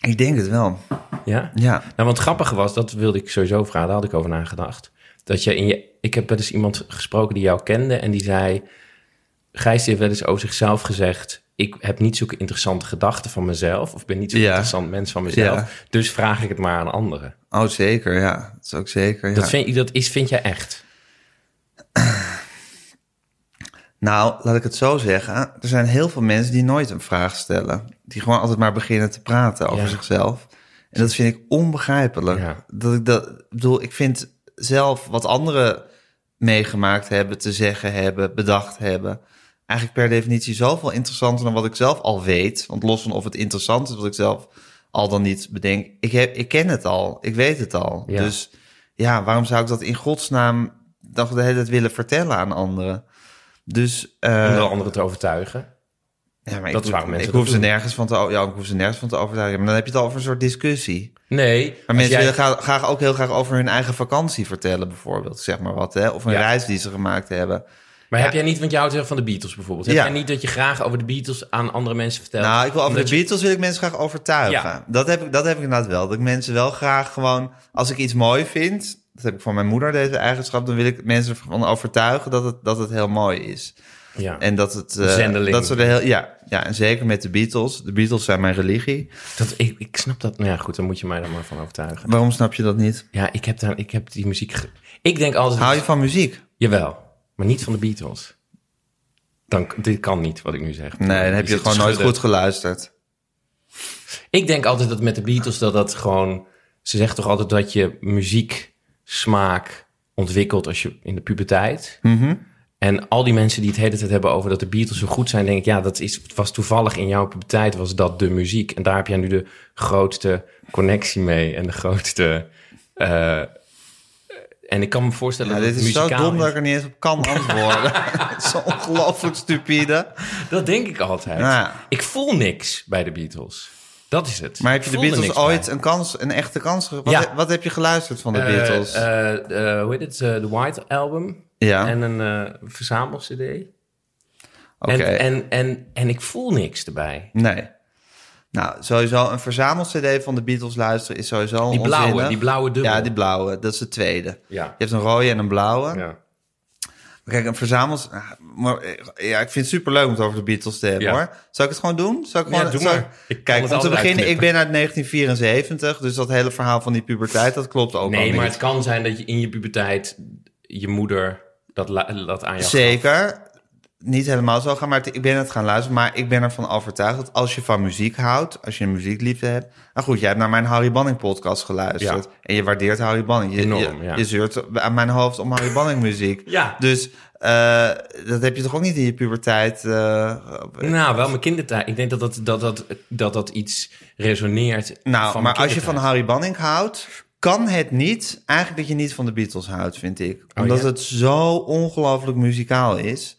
[SPEAKER 2] ik denk het wel.
[SPEAKER 1] Ja?
[SPEAKER 2] Ja,
[SPEAKER 1] Nou, wat het grappige was, dat wilde ik sowieso vragen, daar had ik over nagedacht. Dat je in je. Ik heb wel eens iemand gesproken die jou kende en die zei. Gijs heeft wel eens over zichzelf gezegd. Ik heb niet zulke interessante gedachten van mezelf. Of ben niet zo'n
[SPEAKER 2] Ja.
[SPEAKER 1] interessant mens van mezelf.
[SPEAKER 2] Ja.
[SPEAKER 1] Dus vraag ik het maar aan anderen.
[SPEAKER 2] oh zeker, ja. Dat is ook zeker, ja.
[SPEAKER 1] Dat, vind, dat is, vind jij echt?
[SPEAKER 2] Nou, laat ik het zo zeggen. Er zijn heel veel mensen die nooit een vraag stellen. Die gewoon altijd maar beginnen te praten over zichzelf. En dat vind ik onbegrijpelijk. Dat ik dat bedoel, ik vind zelf wat anderen meegemaakt hebben, te zeggen hebben, bedacht hebben. Eigenlijk per definitie zoveel interessanter dan wat ik zelf al weet. Want los van of het interessant is wat ik zelf al dan niet bedenk. Ik, heb, ik ken het al, ik weet het al.
[SPEAKER 1] Ja.
[SPEAKER 2] Dus ja, waarom zou ik dat in godsnaam dan de hele tijd willen vertellen aan anderen? Dus eh,
[SPEAKER 1] Om de anderen te overtuigen.
[SPEAKER 2] ja, maar
[SPEAKER 1] Dat
[SPEAKER 2] ik,
[SPEAKER 1] mensen
[SPEAKER 2] ik hoef ze nergens van te, ja, ik hoef ze nergens van te overtuigen. Maar dan heb je het al over een soort discussie.
[SPEAKER 1] Nee.
[SPEAKER 2] Maar mensen
[SPEAKER 1] jij-
[SPEAKER 2] willen graag, graag ook heel graag over hun eigen vakantie vertellen, bijvoorbeeld. Zeg maar wat, hè? Of een
[SPEAKER 1] Ja.
[SPEAKER 2] reis die ze gemaakt hebben.
[SPEAKER 1] Maar heb jij niet, want je houdt heel van de Beatles bijvoorbeeld. Heb jij niet dat je graag over de Beatles aan andere mensen vertelt?
[SPEAKER 2] Nou, ik wil over de
[SPEAKER 1] je-
[SPEAKER 2] Beatles wil ik mensen graag overtuigen.
[SPEAKER 1] Ja.
[SPEAKER 2] Dat, heb ik, dat heb ik inderdaad wel. Dat ik mensen wel graag gewoon, als ik iets mooi vind, dat heb ik van mijn moeder deze eigenschap, dan wil ik mensen ervan overtuigen dat het, dat het heel mooi is.
[SPEAKER 1] Ja.
[SPEAKER 2] En dat het. eh,
[SPEAKER 1] zendeling.
[SPEAKER 2] dat ze er heel, ja, ja, en zeker met de Beatles. De Beatles zijn mijn religie.
[SPEAKER 1] Dat, ik, ik snap dat. Nou ja, goed, dan moet je mij daar maar van overtuigen.
[SPEAKER 2] Waarom snap je dat niet?
[SPEAKER 1] Ja, ik heb, daar, ik heb die muziek... Ik denk altijd...
[SPEAKER 2] Hou je van muziek?
[SPEAKER 1] Jawel, maar niet van de Beatles. Dan, dit kan niet, wat ik nu zeg.
[SPEAKER 2] Nee, dan heb je gewoon nooit goed geluisterd.
[SPEAKER 1] Ik denk altijd dat met de Beatles dat dat gewoon... Ze zegt toch altijd dat je muzieksmaak ontwikkelt als je in de puberteit.
[SPEAKER 2] Mhm.
[SPEAKER 1] En al die mensen die het hele tijd hebben over dat de Beatles zo goed zijn, denk ik, ja, dat is, was toevallig in jouw puberteit was dat de muziek. En daar heb jij nu de grootste connectie mee en de grootste. eh, en ik kan me voorstellen
[SPEAKER 2] Ja,
[SPEAKER 1] dat
[SPEAKER 2] dit
[SPEAKER 1] het
[SPEAKER 2] is zo dom dat ik er niet eens op kan antwoorden. zo ongelooflijk stupide.
[SPEAKER 1] Dat denk ik altijd.
[SPEAKER 2] Ja.
[SPEAKER 1] Ik voel niks bij de Beatles. Dat is het.
[SPEAKER 2] Maar heb je de Beatles ooit
[SPEAKER 1] bij.
[SPEAKER 2] een kans, een echte kans ge- wat,
[SPEAKER 1] Ja.
[SPEAKER 2] wat heb je geluisterd van de
[SPEAKER 1] Eh,
[SPEAKER 2] Beatles?
[SPEAKER 1] eh, eh, hoe heet het? De White Album.
[SPEAKER 2] ja,
[SPEAKER 1] En een verzamel-cd.
[SPEAKER 2] oké.
[SPEAKER 1] En, en, en, en ik voel niks erbij.
[SPEAKER 2] Nee. Nou, sowieso een verzamel-cd van de Beatles luisteren is sowieso
[SPEAKER 1] Die blauwe,
[SPEAKER 2] onzinnig.
[SPEAKER 1] die blauwe dubbel.
[SPEAKER 2] Ja, die blauwe. Dat is de tweede.
[SPEAKER 1] Ja.
[SPEAKER 2] Je hebt een rode en een blauwe.
[SPEAKER 1] ja.
[SPEAKER 2] Kijk, een verzamels... ah, Maar, ja, ik vind het superleuk om het over de Beatles te hebben,
[SPEAKER 1] Ja.
[SPEAKER 2] hoor. Zal ik het gewoon doen? Zal ik
[SPEAKER 1] Ja,
[SPEAKER 2] gewoon,
[SPEAKER 1] doe
[SPEAKER 2] zal
[SPEAKER 1] maar.
[SPEAKER 2] ik- Kijk, om te beginnen, ik ben uit 1974, dus dat hele verhaal van die puberteit, dat klopt ook al
[SPEAKER 1] Nee,
[SPEAKER 2] niet.
[SPEAKER 1] maar het kan zijn dat je in je puberteit je moeder dat, dat aan gaf.
[SPEAKER 2] Zeker. Niet helemaal zo gaan, maar ik ben het gaan luisteren. Maar ik ben ervan overtuigd dat als je van muziek houdt, als je een muziekliefde hebt. Nou goed, jij hebt naar mijn Harry Banning podcast geluisterd.
[SPEAKER 1] Ja.
[SPEAKER 2] En je waardeert Harry Banning. Je,
[SPEAKER 1] Enorm,
[SPEAKER 2] je,
[SPEAKER 1] ja.
[SPEAKER 2] je zeurt aan mijn hoofd om Harry Banning muziek.
[SPEAKER 1] Ja.
[SPEAKER 2] Dus eh, dat heb je toch ook niet in je puberteit. eh,
[SPEAKER 1] Nou, wel mijn kindertijd. Ik denk dat dat, dat, dat, dat, dat iets resoneert.
[SPEAKER 2] nou, maar als je van. Harry Banning houdt, kan het niet eigenlijk dat je niet van de Beatles houdt, vind ik. Omdat
[SPEAKER 1] Oh, ja?
[SPEAKER 2] het zo ongelooflijk muzikaal is.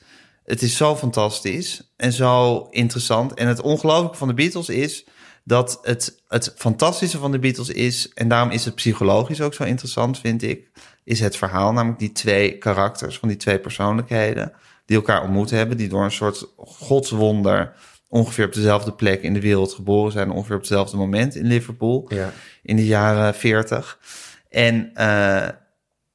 [SPEAKER 2] Het is zo fantastisch en zo interessant. En het ongelooflijke van de Beatles is dat het, het fantastische van de Beatles is, en daarom is het psychologisch ook zo interessant, vind ik, is het verhaal, namelijk die twee karakters van die twee persoonlijkheden die elkaar ontmoet hebben, die door een soort godswonder ongeveer op dezelfde plek in de wereld geboren zijn, ongeveer op hetzelfde moment in Liverpool
[SPEAKER 1] Ja.
[SPEAKER 2] in de jaren 40. En eh,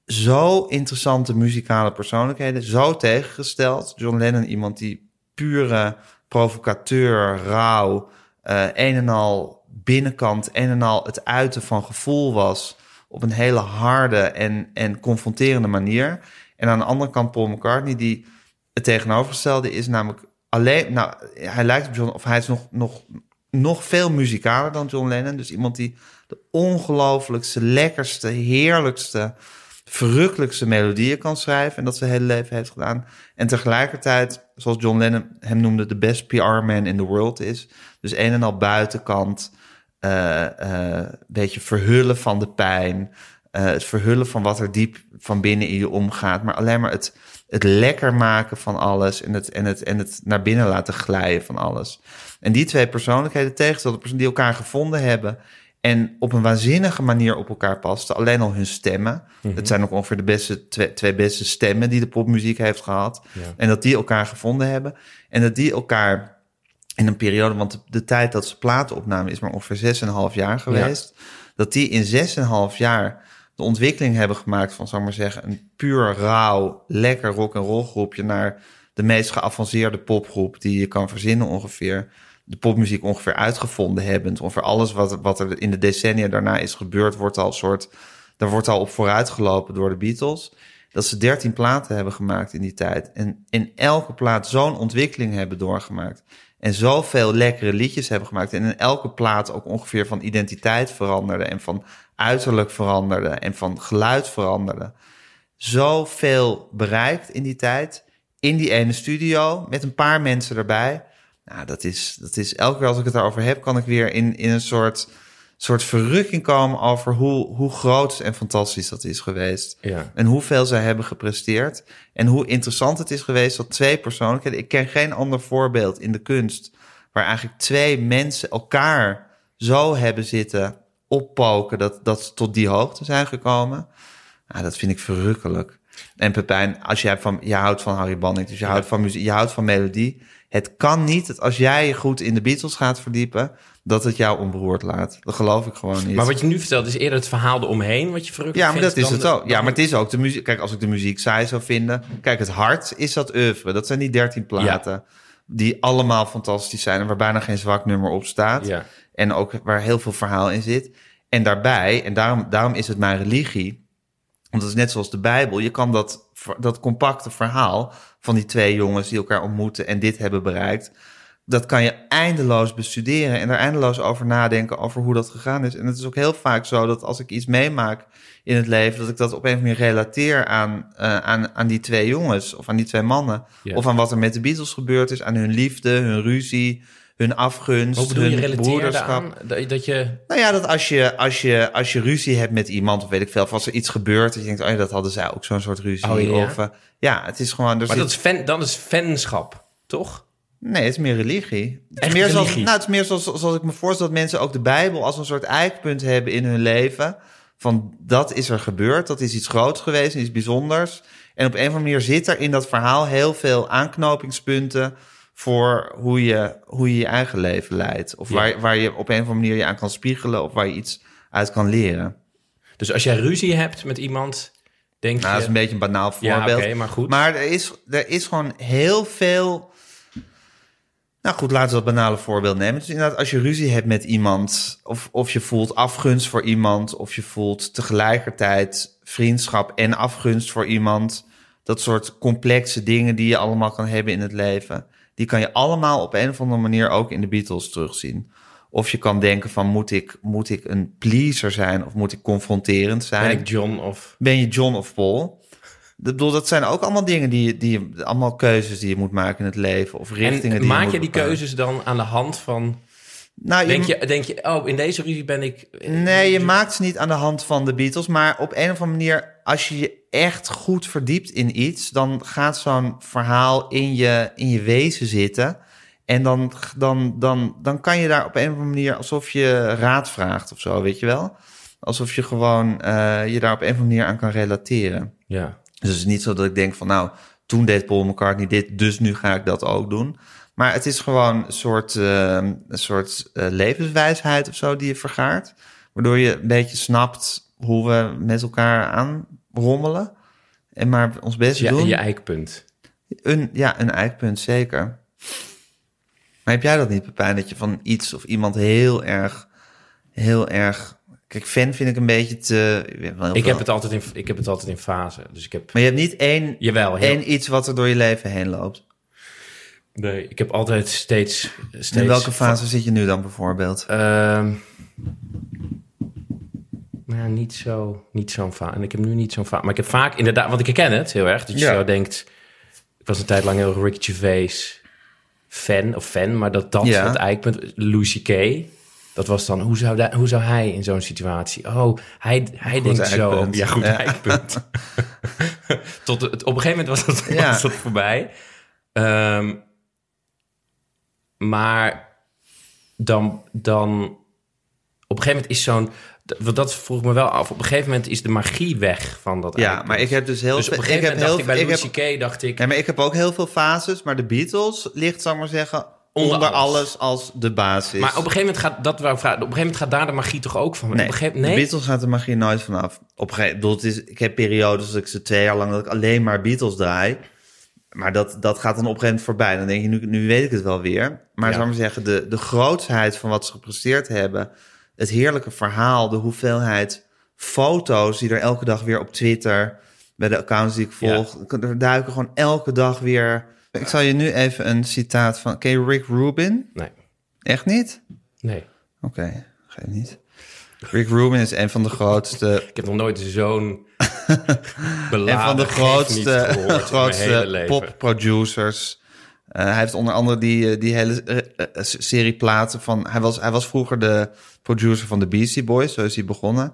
[SPEAKER 2] zo interessante muzikale persoonlijkheden, zo tegengesteld. John Lennon, iemand die pure provocateur, rauw, eh, een en al binnenkant, een en al het uiten van gevoel was op een hele harde en, en confronterende manier. En aan de andere kant Paul McCartney, die het tegenovergestelde is, namelijk alleen, nou, hij lijkt op John, of hij is nog, nog, nog veel muzikaler dan John Lennon. Dus iemand die de ongelooflijkste, lekkerste, heerlijkste, verrukkelijkste melodieën kan schrijven. En dat zijn hele leven heeft gedaan. En tegelijkertijd, zoals John Lennon hem noemde, de best PR-man in the world is. Dus een en al buitenkant, eh, eh, beetje verhullen van de pijn. eh, het verhullen van wat er diep van binnen in je omgaat, maar alleen maar het, het lekker maken van alles en het, en, het, en het naar binnen laten glijden van alles. En die twee persoonlijkheden, tegenstelde die elkaar gevonden hebben en op een waanzinnige manier op elkaar pasten. Alleen al hun stemmen. Het zijn ook ongeveer de beste, twee, twee beste stemmen die de popmuziek heeft gehad.
[SPEAKER 1] Ja.
[SPEAKER 2] En dat die elkaar gevonden hebben. En dat die elkaar in een periode, want de, de tijd dat ze platen opnamen is maar ongeveer 6,5 jaar geweest. Dat die in 6,5 jaar de ontwikkeling hebben gemaakt van, ik maar zeggen, een puur rauw, lekker rock en roll groepje naar de meest geavanceerde popgroep die je kan verzinnen ongeveer. De popmuziek ongeveer uitgevonden hebbend. Ongeveer alles wat, wat er in de decennia daarna is gebeurd, wordt al soort, daar wordt al op vooruit gelopen door de Beatles. Dat ze 13 platen hebben gemaakt in die tijd. En in elke plaat zo'n ontwikkeling hebben doorgemaakt. En zoveel lekkere liedjes hebben gemaakt. En in elke plaat ook ongeveer van identiteit veranderde. En van uiterlijk veranderde. En van geluid veranderde. Zoveel bereikt in die tijd. In die ene studio. Met een paar mensen erbij. Nou, dat is, dat is elke keer als ik het daarover heb, kan ik weer in, in een soort, soort verrukking komen over hoe, hoe groot en fantastisch dat is geweest.
[SPEAKER 1] Ja.
[SPEAKER 2] En hoeveel zij hebben gepresteerd. En hoe interessant het is geweest dat twee persoonlijkheden. Ik ken geen ander voorbeeld in de kunst. waar eigenlijk twee mensen elkaar zo hebben zitten oppoken. dat, dat ze tot die hoogte zijn gekomen. Nou, dat vind ik verrukkelijk. En Pepijn, als jij van, je houdt van Harry Banning, dus je houdt van muziek, je houdt van melodie. Het kan niet dat als jij je goed in de Beatles gaat verdiepen, dat het jou onberoerd laat. Dat geloof ik gewoon niet.
[SPEAKER 1] Maar wat je nu vertelt is eerder het verhaal eromheen wat je verrukkelijk
[SPEAKER 2] Ja, maar dat is het
[SPEAKER 1] de-
[SPEAKER 2] ook. Ja, maar het is ook de muziek. Kijk, als ik de muziek saai zou vinden. Kijk, het hart is dat oeuvre. Dat zijn die dertien platen. Die allemaal fantastisch zijn. En waar bijna geen zwak nummer op staat.
[SPEAKER 1] Ja.
[SPEAKER 2] En ook waar heel veel verhaal in zit. En daarbij, en daarom, daarom is het mijn religie. Want het is net zoals de Bijbel. Je kan dat, dat compacte verhaal van die twee jongens die elkaar ontmoeten en dit hebben bereikt. Dat kan je eindeloos bestuderen en er eindeloos over nadenken over hoe dat gegaan is. En het is ook heel vaak zo dat als ik iets meemaak in het leven, dat ik dat op een of andere manier relateer aan, eh, aan, aan die twee jongens of aan die twee mannen. Of aan wat er met de Beatles gebeurd is, aan hun liefde, hun ruzie, hun afgunst,
[SPEAKER 1] Hoe bedoel je
[SPEAKER 2] hun
[SPEAKER 1] relateerde
[SPEAKER 2] broederschap.
[SPEAKER 1] aan? Dat, je...
[SPEAKER 2] Nou ja, dat als je, als, je, als je ruzie hebt met iemand, of weet ik veel, of als er iets gebeurt, dat je denkt, oh ja, dat hadden zij ook zo'n soort ruzie.
[SPEAKER 1] Oh ja?
[SPEAKER 2] Of, eh, ja, het is gewoon... Er
[SPEAKER 1] Maar dat is, fan, dan is fanschap, toch?
[SPEAKER 2] Nee, het is meer religie. Het is meer zoals, nou, het is meer zoals, zoals ik me voorstel dat mensen ook de Bijbel als een soort eikpunt hebben in hun leven. Van dat is er gebeurd, dat is iets groots geweest, iets bijzonders. En op een of andere manier zit er in dat verhaal heel veel aanknopingspunten voor hoe je hoe je, je eigen leven leidt. Of
[SPEAKER 1] Ja.
[SPEAKER 2] waar, waar je op een of andere manier je aan kan spiegelen of waar je iets uit kan leren.
[SPEAKER 1] Dus als jij ruzie hebt met iemand, denk
[SPEAKER 2] Nou, dat is
[SPEAKER 1] je...
[SPEAKER 2] een beetje een banaal
[SPEAKER 1] Ja,
[SPEAKER 2] voorbeeld.
[SPEAKER 1] oké, maar goed.
[SPEAKER 2] Maar er is, er is gewoon heel veel. Nou goed, laten we dat banale voorbeeld nemen. Dus inderdaad, als je ruzie hebt met iemand, of, of je voelt afgunst voor iemand, of je voelt tegelijkertijd vriendschap en afgunst voor iemand. Dat soort complexe dingen die je allemaal kan hebben in het leven. Die kan je allemaal op een of andere manier ook in de Beatles terugzien. Of je kan denken van, moet ik, moet ik een pleaser zijn of moet ik confronterend zijn?
[SPEAKER 1] Ben ik John of...
[SPEAKER 2] Ben je John of Paul? Ik bedoel, dat zijn ook allemaal dingen die je, die allemaal keuzes die je moet maken in het leven of richtingen
[SPEAKER 1] En
[SPEAKER 2] die
[SPEAKER 1] maak
[SPEAKER 2] moet
[SPEAKER 1] je die keuzes dan aan de hand van...
[SPEAKER 2] Nou,
[SPEAKER 1] Denk je, denk je, oh, in deze ruzie ben ik...
[SPEAKER 2] nee, je maakt ze niet aan de hand van de Beatles, maar op een of andere manier, als je je echt goed verdiept in iets, dan gaat zo'n verhaal in je, in je wezen zitten. En dan, dan, dan, dan kan je daar op een of andere manier alsof je raad vraagt of zo, weet je wel? Alsof je gewoon eh, je daar op een of andere manier aan kan relateren.
[SPEAKER 1] Ja.
[SPEAKER 2] Dus het is niet zo dat ik denk van nou, toen deed Paul McCartney dit, dus nu ga ik dat ook doen. Maar het is gewoon een soort, eh, een soort eh, levenswijsheid of zo die je vergaart. Waardoor je een beetje snapt hoe we met elkaar aanrommelen. En maar ons best
[SPEAKER 1] Ja,
[SPEAKER 2] doen.
[SPEAKER 1] je eikpunt.
[SPEAKER 2] Een, ja, een eikpunt, zeker. Maar heb jij dat niet, Pepijn, dat je van iets of iemand heel erg, heel erg... Kijk, fan vind ik een beetje te...
[SPEAKER 1] Ik heb, het altijd in, ik heb het altijd in fase. Dus ik heb...
[SPEAKER 2] Maar je hebt niet één,
[SPEAKER 1] Jawel, heel,
[SPEAKER 2] één iets wat er door je leven heen loopt.
[SPEAKER 1] Nee, ik heb altijd steeds... steeds
[SPEAKER 2] In welke fase zit je nu dan bijvoorbeeld?
[SPEAKER 1] Ehm nou, niet zo, niet zo'n fase. En ik heb nu niet zo'n fase. Maar ik heb vaak inderdaad, want ik herken het heel erg. Dat je
[SPEAKER 2] Ja.
[SPEAKER 1] zo denkt, ik was een tijd lang heel Ricky Gervais fan of fan, maar dat dat
[SPEAKER 2] Ja.
[SPEAKER 1] het eikpunt, Lucy Kay. Dat was dan, hoe zou, da- hoe zou hij in zo'n situatie? Oh, hij, hij denkt zo. Ja, goed
[SPEAKER 2] Ja.
[SPEAKER 1] eikpunt. Tot het, op een gegeven moment was dat,
[SPEAKER 2] Ja.
[SPEAKER 1] was dat voorbij. Ehm, maar dan, dan... Op een gegeven moment is zo'n... Want dat vroeg me wel af. Op een gegeven moment is de magie weg van dat
[SPEAKER 2] Ja, maar ik heb dus heel
[SPEAKER 1] Dus op een gegeven
[SPEAKER 2] ik
[SPEAKER 1] moment
[SPEAKER 2] heb
[SPEAKER 1] dacht
[SPEAKER 2] heel
[SPEAKER 1] ik bij
[SPEAKER 2] heb-
[SPEAKER 1] C.K. dacht ik...
[SPEAKER 2] Ja, maar ik heb ook heel veel fases, maar de Beatles ligt, zal ik maar zeggen,
[SPEAKER 1] Onder
[SPEAKER 2] onder,
[SPEAKER 1] alles.
[SPEAKER 2] alles. als de basis.
[SPEAKER 1] Maar op een gegeven moment gaat dat ik vragen. Op een gegeven moment gaat daar de magie toch ook van.
[SPEAKER 2] nee,
[SPEAKER 1] op gegeven,
[SPEAKER 2] de
[SPEAKER 1] nee?
[SPEAKER 2] Beatles gaat de magie nooit vanaf. Op een gegeven is, ik heb periodes dat ik ze twee jaar lang dat ik alleen maar Beatles draai. Maar dat, dat gaat dan op een gegeven moment voorbij. Dan denk je, nu, nu weet ik het wel weer. Maar
[SPEAKER 1] Ja.
[SPEAKER 2] zou maar zeggen, de, de grootsheid van wat ze gepresteerd hebben... het heerlijke verhaal, de hoeveelheid foto's... die er elke dag weer op Twitter, bij de accounts die ik volg... er duiken gewoon elke dag weer... Ik zal je nu even een citaat van... Ken Rick Rubin?
[SPEAKER 1] Nee.
[SPEAKER 2] Echt niet?
[SPEAKER 1] Nee.
[SPEAKER 2] Oké, geef niet. Rick Rubin is een van de grootste
[SPEAKER 1] Ik heb nog nooit zo'n
[SPEAKER 2] een van de grootste,
[SPEAKER 1] gehoord
[SPEAKER 2] grootste popproducers. Eh, hij heeft onder andere die, eh, die hele eh, serie platen van... Hij was, hij was vroeger de producer van de Beastie Boys, zo is hij begonnen.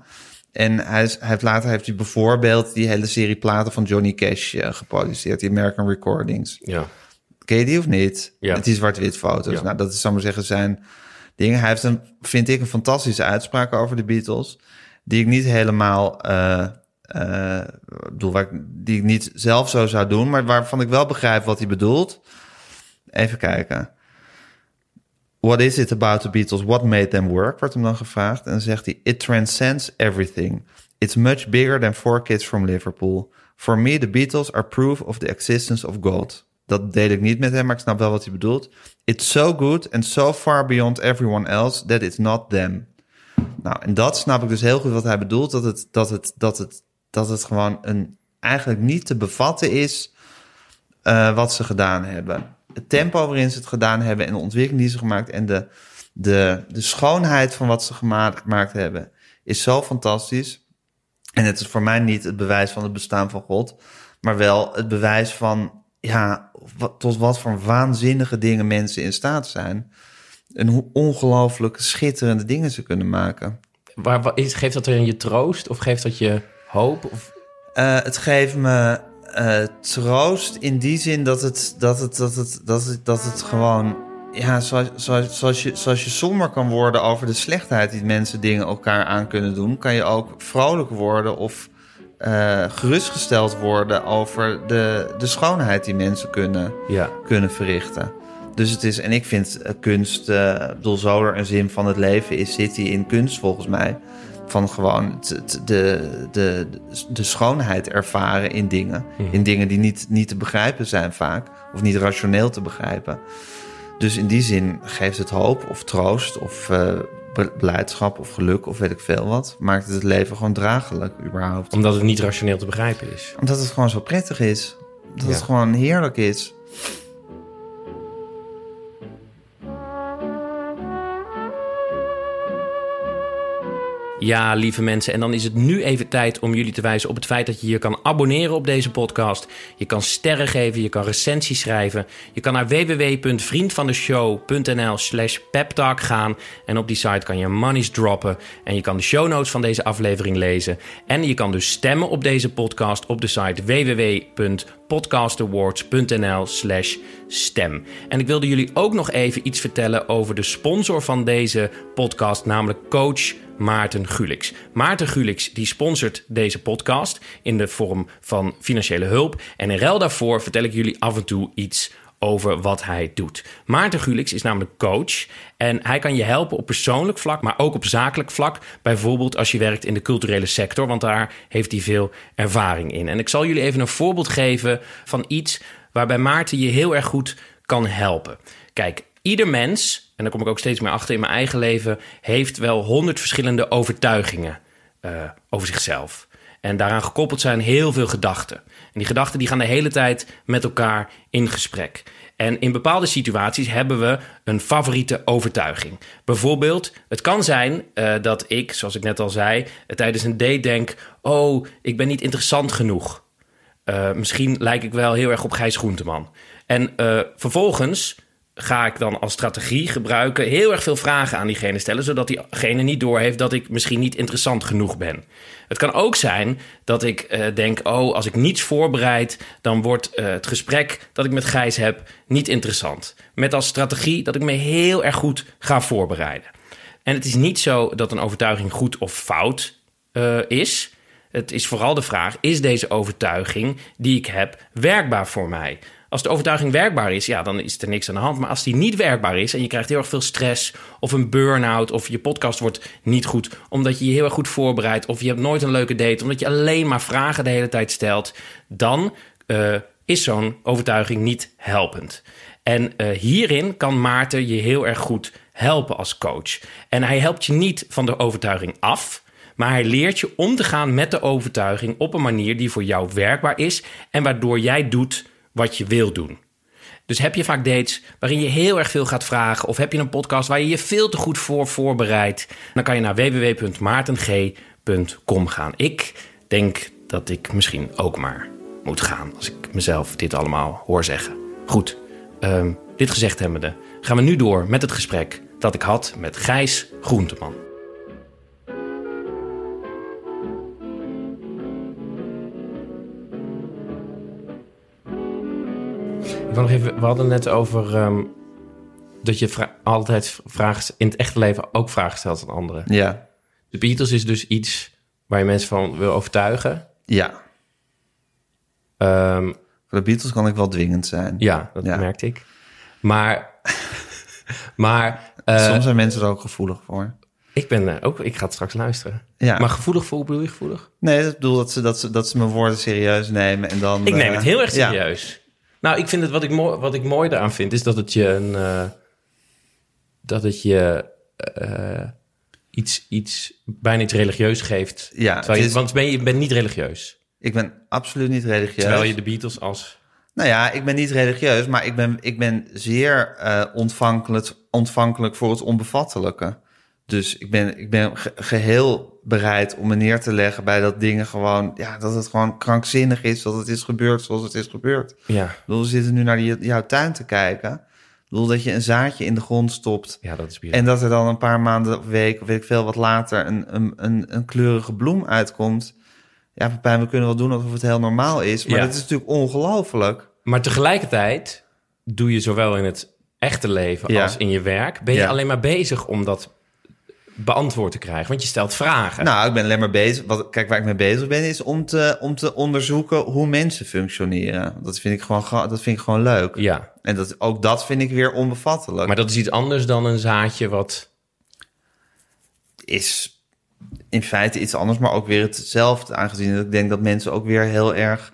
[SPEAKER 2] En hij, is, hij heeft, later heeft hij bijvoorbeeld die hele serie platen van Johnny Cash geproduceerd. Die American Recordings.
[SPEAKER 1] Ja.
[SPEAKER 2] Ken je die of niet?
[SPEAKER 1] Ja.
[SPEAKER 2] Met die zwart-wit foto's.
[SPEAKER 1] Ja.
[SPEAKER 2] Nou, dat is, ik maar zeggen, zijn Hij heeft een, vind ik, een fantastische uitspraak over de Beatles. Die ik niet helemaal, eh, bedoel, waar ik, die ik niet zelf zo zou doen, maar waarvan ik wel begrijp wat hij bedoelt. Even kijken. What is it about the Beatles? What made them work? Wordt hem dan gevraagd. En dan zegt hij: It transcends everything. It's much bigger than four kids from Liverpool. For me, the Beatles are proof of the existence of God. Dat deel ik niet met hem, maar ik snap wel wat hij bedoelt. It's so good and so far beyond everyone else that it's not them. Nou, en dat snap ik dus heel goed wat hij bedoelt. Dat het, dat het, dat het, dat het gewoon een, eigenlijk niet te bevatten is eh, wat ze gedaan hebben. Het tempo waarin ze het gedaan hebben en de ontwikkeling die ze gemaakt en de, de, de schoonheid van wat ze gema- gemaakt hebben is zo fantastisch. En het is voor mij niet het bewijs van het bestaan van God, maar wel het bewijs van ja, wat, tot wat voor waanzinnige dingen mensen in staat zijn. En hoe ongelooflijk schitterende dingen ze kunnen maken.
[SPEAKER 1] Waar, is, geeft dat er je troost of geeft dat je hoop? Of,
[SPEAKER 2] Eh, het geeft me eh, troost in die zin dat het, dat het, dat het, dat het, dat het gewoon... Ja, zoals, zoals, zoals, je, zoals je somber kan worden over de slechtheid die mensen dingen elkaar aan kunnen doen... kan je ook vrolijk worden of eh, gerustgesteld worden over de, de schoonheid die mensen kunnen,
[SPEAKER 1] ja.
[SPEAKER 2] kunnen verrichten. Dus het is, en ik vind eh, kunst, ik bedoel, zo er een zin van het leven is, zit die in kunst volgens mij. Van gewoon de, de, de schoonheid ervaren in dingen. In dingen die niet, niet te begrijpen zijn vaak. Of niet rationeel te begrijpen. Dus in die zin geeft het hoop of troost of blijdschap of geluk of weet ik veel wat. Maakt het het leven gewoon draaglijk überhaupt.
[SPEAKER 1] Omdat het niet rationeel te begrijpen is.
[SPEAKER 2] Omdat het gewoon zo prettig is. Dat
[SPEAKER 1] Ja.
[SPEAKER 2] het gewoon heerlijk is.
[SPEAKER 1] Ja, lieve mensen. En dan is het nu even tijd om jullie te wijzen op het feit dat je je kan abonneren op deze podcast. Je kan sterren geven, je kan recensies schrijven. Je kan naar www.vriendvandeshow.nl slash peptalk gaan. En op die site kan je monies droppen. En je kan de show notes van deze aflevering lezen. En je kan dus stemmen op deze podcast op de site www.podcastawards.nl slash stem. En ik wilde jullie ook nog even iets vertellen over de sponsor van deze podcast, namelijk coach Maarten Gulix. Maarten Gulix die sponsort deze podcast in de vorm van financiële hulp. En in ruil daarvoor vertel ik jullie af en toe iets over wat hij doet. Maarten Gulix is namelijk coach en hij kan je helpen op persoonlijk vlak, maar ook op zakelijk vlak. Bijvoorbeeld als je werkt in de culturele sector, want daar heeft hij veel ervaring in. En ik zal jullie even een voorbeeld geven van iets waarbij Maarten je heel erg goed kan helpen. Kijk, ieder mens, en daar kom ik ook steeds meer achter in mijn eigen leven, heeft wel honderd verschillende overtuigingen eh, over zichzelf. En daaraan gekoppeld zijn heel veel gedachten. En die gedachten die gaan de hele tijd met elkaar in gesprek. En in bepaalde situaties hebben we een favoriete overtuiging. Bijvoorbeeld, het kan zijn eh, dat ik, zoals ik net al zei, eh, tijdens een date denk: Oh, ik ben niet interessant genoeg. Misschien lijk ik wel heel erg op Gijs Groenteman. En vervolgens ga ik dan als strategie gebruiken heel erg veel vragen aan diegene stellen, zodat diegene niet doorheeft dat ik misschien niet interessant genoeg ben. Het kan ook zijn dat ik eh, denk: oh, als ik niets voorbereid, dan wordt eh, het gesprek dat ik met Gijs heb niet interessant. Met als strategie dat ik me heel erg goed ga voorbereiden. En het is niet zo dat een overtuiging goed of fout uh, is. Het is vooral de vraag: is deze overtuiging die ik heb werkbaar voor mij? Als de overtuiging werkbaar is, ja, dan is er niks aan de hand. Maar als die niet werkbaar is en je krijgt heel erg veel stress of een burn-out of je podcast wordt niet goed omdat je je heel erg goed voorbereidt of je hebt nooit een leuke date omdat je alleen maar vragen de hele tijd stelt, dan uh, is zo'n overtuiging niet helpend. En uh, hierin kan Maarten je heel erg goed helpen als coach. En hij helpt je niet van de overtuiging af, maar hij leert je om te gaan met de overtuiging op een manier die voor jou werkbaar is en waardoor jij doet wat je wil doen. Dus heb je vaak dates waarin je heel erg veel gaat vragen, of heb je een podcast waar je je veel te goed voor voorbereidt, dan kan je naar www.maarteng.com gaan. Ik denk dat ik misschien ook maar moet gaan als ik mezelf dit allemaal hoor zeggen. Goed, um, dit gezegd hebbende, gaan we nu door met het gesprek dat ik had met Gijs Groenteman. Nog even, we hadden net over um, dat je altijd vragen, in het echte leven ook vragen stelt aan anderen.
[SPEAKER 2] Ja.
[SPEAKER 1] De Beatles is dus iets waar je mensen van wil overtuigen.
[SPEAKER 2] Ja. Um, Voor de Beatles kan ik wel dwingend zijn.
[SPEAKER 1] Ja, dat merkte ik. Maar, maar
[SPEAKER 2] uh, soms zijn mensen er ook gevoelig voor.
[SPEAKER 1] Ik ben uh, ook, ik ga het straks luisteren. Ja. Maar gevoelig voor, bedoel je gevoelig?
[SPEAKER 2] Nee, dat bedoel dat ze, dat ze, dat ze mijn woorden serieus nemen en dan.
[SPEAKER 1] Ik neem uh, het heel erg serieus. Nou, ik vind het wat ik, mooi, wat ik mooi daaraan vind, is dat het je een. Uh, dat het je. Uh, iets, iets, bijna iets religieus geeft. Ja, je, is, want ben je, je bent niet religieus.
[SPEAKER 2] Ik ben absoluut niet religieus.
[SPEAKER 1] Terwijl je de Beatles als.
[SPEAKER 2] Nou ja, ik ben niet religieus, maar ik ben, ik ben zeer uh, ontvankelijk, ontvankelijk voor het onbevattelijke. Dus ik ben, ik ben geheel bereid om me neer te leggen bij dat dingen gewoon, ja, dat het gewoon krankzinnig is dat het is gebeurd zoals het is gebeurd.
[SPEAKER 1] Ja. Ik
[SPEAKER 2] bedoel, we zitten nu naar die, jouw tuin te kijken. Ik bedoel, dat je een zaadje in de grond stopt.
[SPEAKER 1] Ja, dat is
[SPEAKER 2] En dat er dan een paar maanden of weken, of weet ik veel wat later, een, een, een, een kleurige bloem uitkomt. Ja, Pepijn, we kunnen wel doen alsof het heel normaal is. Maar ja. dat is natuurlijk ongelooflijk.
[SPEAKER 1] Maar tegelijkertijd doe je zowel in het echte leven als in je werk. Ben je alleen maar bezig om dat beantwoord te krijgen? Want je stelt vragen.
[SPEAKER 2] Nou, ik ben alleen maar bezig. Wat, kijk, waar ik mee bezig ben, is om te, om te onderzoeken hoe mensen functioneren. Dat vind ik gewoon, dat vind ik gewoon leuk.
[SPEAKER 1] Ja.
[SPEAKER 2] En dat, ook dat vind ik weer onbevattelijk.
[SPEAKER 1] Maar dat is iets anders dan een zaadje wat.
[SPEAKER 2] Is in feite iets anders, maar ook weer hetzelfde. Aangezien ik denk dat mensen ook weer heel erg.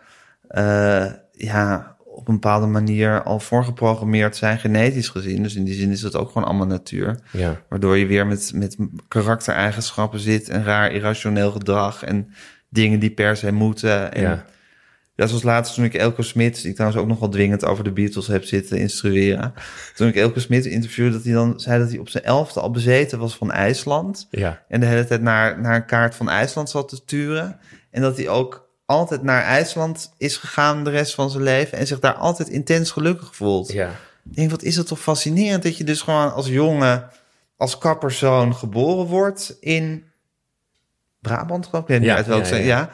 [SPEAKER 2] Uh, ja, op een bepaalde manier al voorgeprogrammeerd zijn, genetisch gezien. Dus in die zin is het ook gewoon allemaal natuur.
[SPEAKER 1] Ja.
[SPEAKER 2] Waardoor je weer met, met karaktereigenschappen zit en raar irrationeel gedrag en dingen die per se moeten. En ja. Dat was laatst toen ik Elko Smit, die ik trouwens ook nog wel dwingend over de Beatles heb zitten instrueren. Toen ik Elko Smit interviewde, dat hij dan zei dat hij op zijn elfde al bezeten was van IJsland.
[SPEAKER 1] Ja.
[SPEAKER 2] En de hele tijd naar, naar een kaart van IJsland zat te turen. En dat hij ook altijd naar IJsland is gegaan de rest van zijn leven en zich daar altijd intens gelukkig voelt.
[SPEAKER 1] Ja.
[SPEAKER 2] Ik denk, wat is het toch fascinerend dat je dus gewoon als jongen, als kapperzoon geboren wordt in Brabant, geloof ik. Ja, uit welke ja, ja. ja.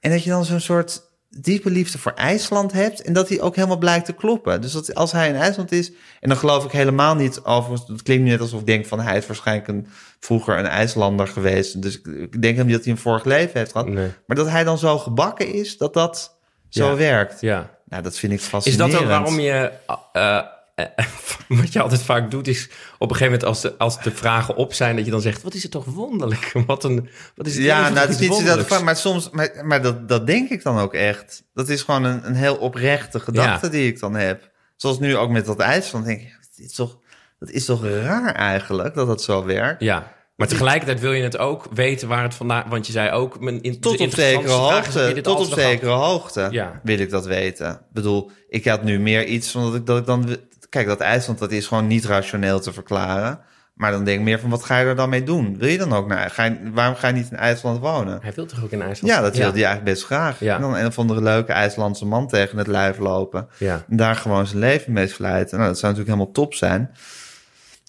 [SPEAKER 2] En dat je dan zo'n soort diepe liefde voor IJsland hebt en dat die ook helemaal blijkt te kloppen. Dus dat als hij in IJsland is, en dan geloof ik helemaal niet over, het klinkt net alsof ik denk van hij is waarschijnlijk een, vroeger een IJslander geweest. Dus ik denk hem niet dat hij een vorig leven heeft gehad.
[SPEAKER 1] Nee.
[SPEAKER 2] Maar dat hij dan zo gebakken is, dat dat zo werkt.
[SPEAKER 1] Ja.
[SPEAKER 2] Nou, dat vind ik fascinerend.
[SPEAKER 1] Is dat ook waarom je uh, eh, wat je altijd vaak doet, is op een gegeven moment als de, als de vragen op zijn, dat je dan zegt: Wat is het toch wonderlijk? Wat, een, wat is het
[SPEAKER 2] Ja, nou, dat is niet dat, maar soms, maar, maar dat, dat denk ik dan ook echt. Dat is gewoon een, een heel oprechte gedachte die ik dan heb. Zoals nu ook met dat IJsland. Denk ik, dat is toch, dat is toch raar eigenlijk dat dat zo werkt.
[SPEAKER 1] Ja. Maar tegelijkertijd wil je het ook weten waar het vandaan... Want je zei ook... In,
[SPEAKER 2] tot op zekere hoogte, tot op zekere hoogte ja. wil ik dat weten. Ik bedoel, ik had nu meer iets van dat ik, dat ik dan kijk, dat IJsland dat is gewoon niet rationeel te verklaren. Maar dan denk ik meer van, wat ga je er dan mee doen? Wil je dan ook naar... Ga je, waarom ga je niet in IJsland wonen?
[SPEAKER 1] Hij wil toch ook in IJsland?
[SPEAKER 2] Ja, dat wil hij eigenlijk best graag.
[SPEAKER 1] Ja.
[SPEAKER 2] En dan een of andere leuke IJslandse man tegen het lijf lopen.
[SPEAKER 1] Ja.
[SPEAKER 2] En daar gewoon zijn leven mee slijten. Nou, dat zou natuurlijk helemaal top zijn.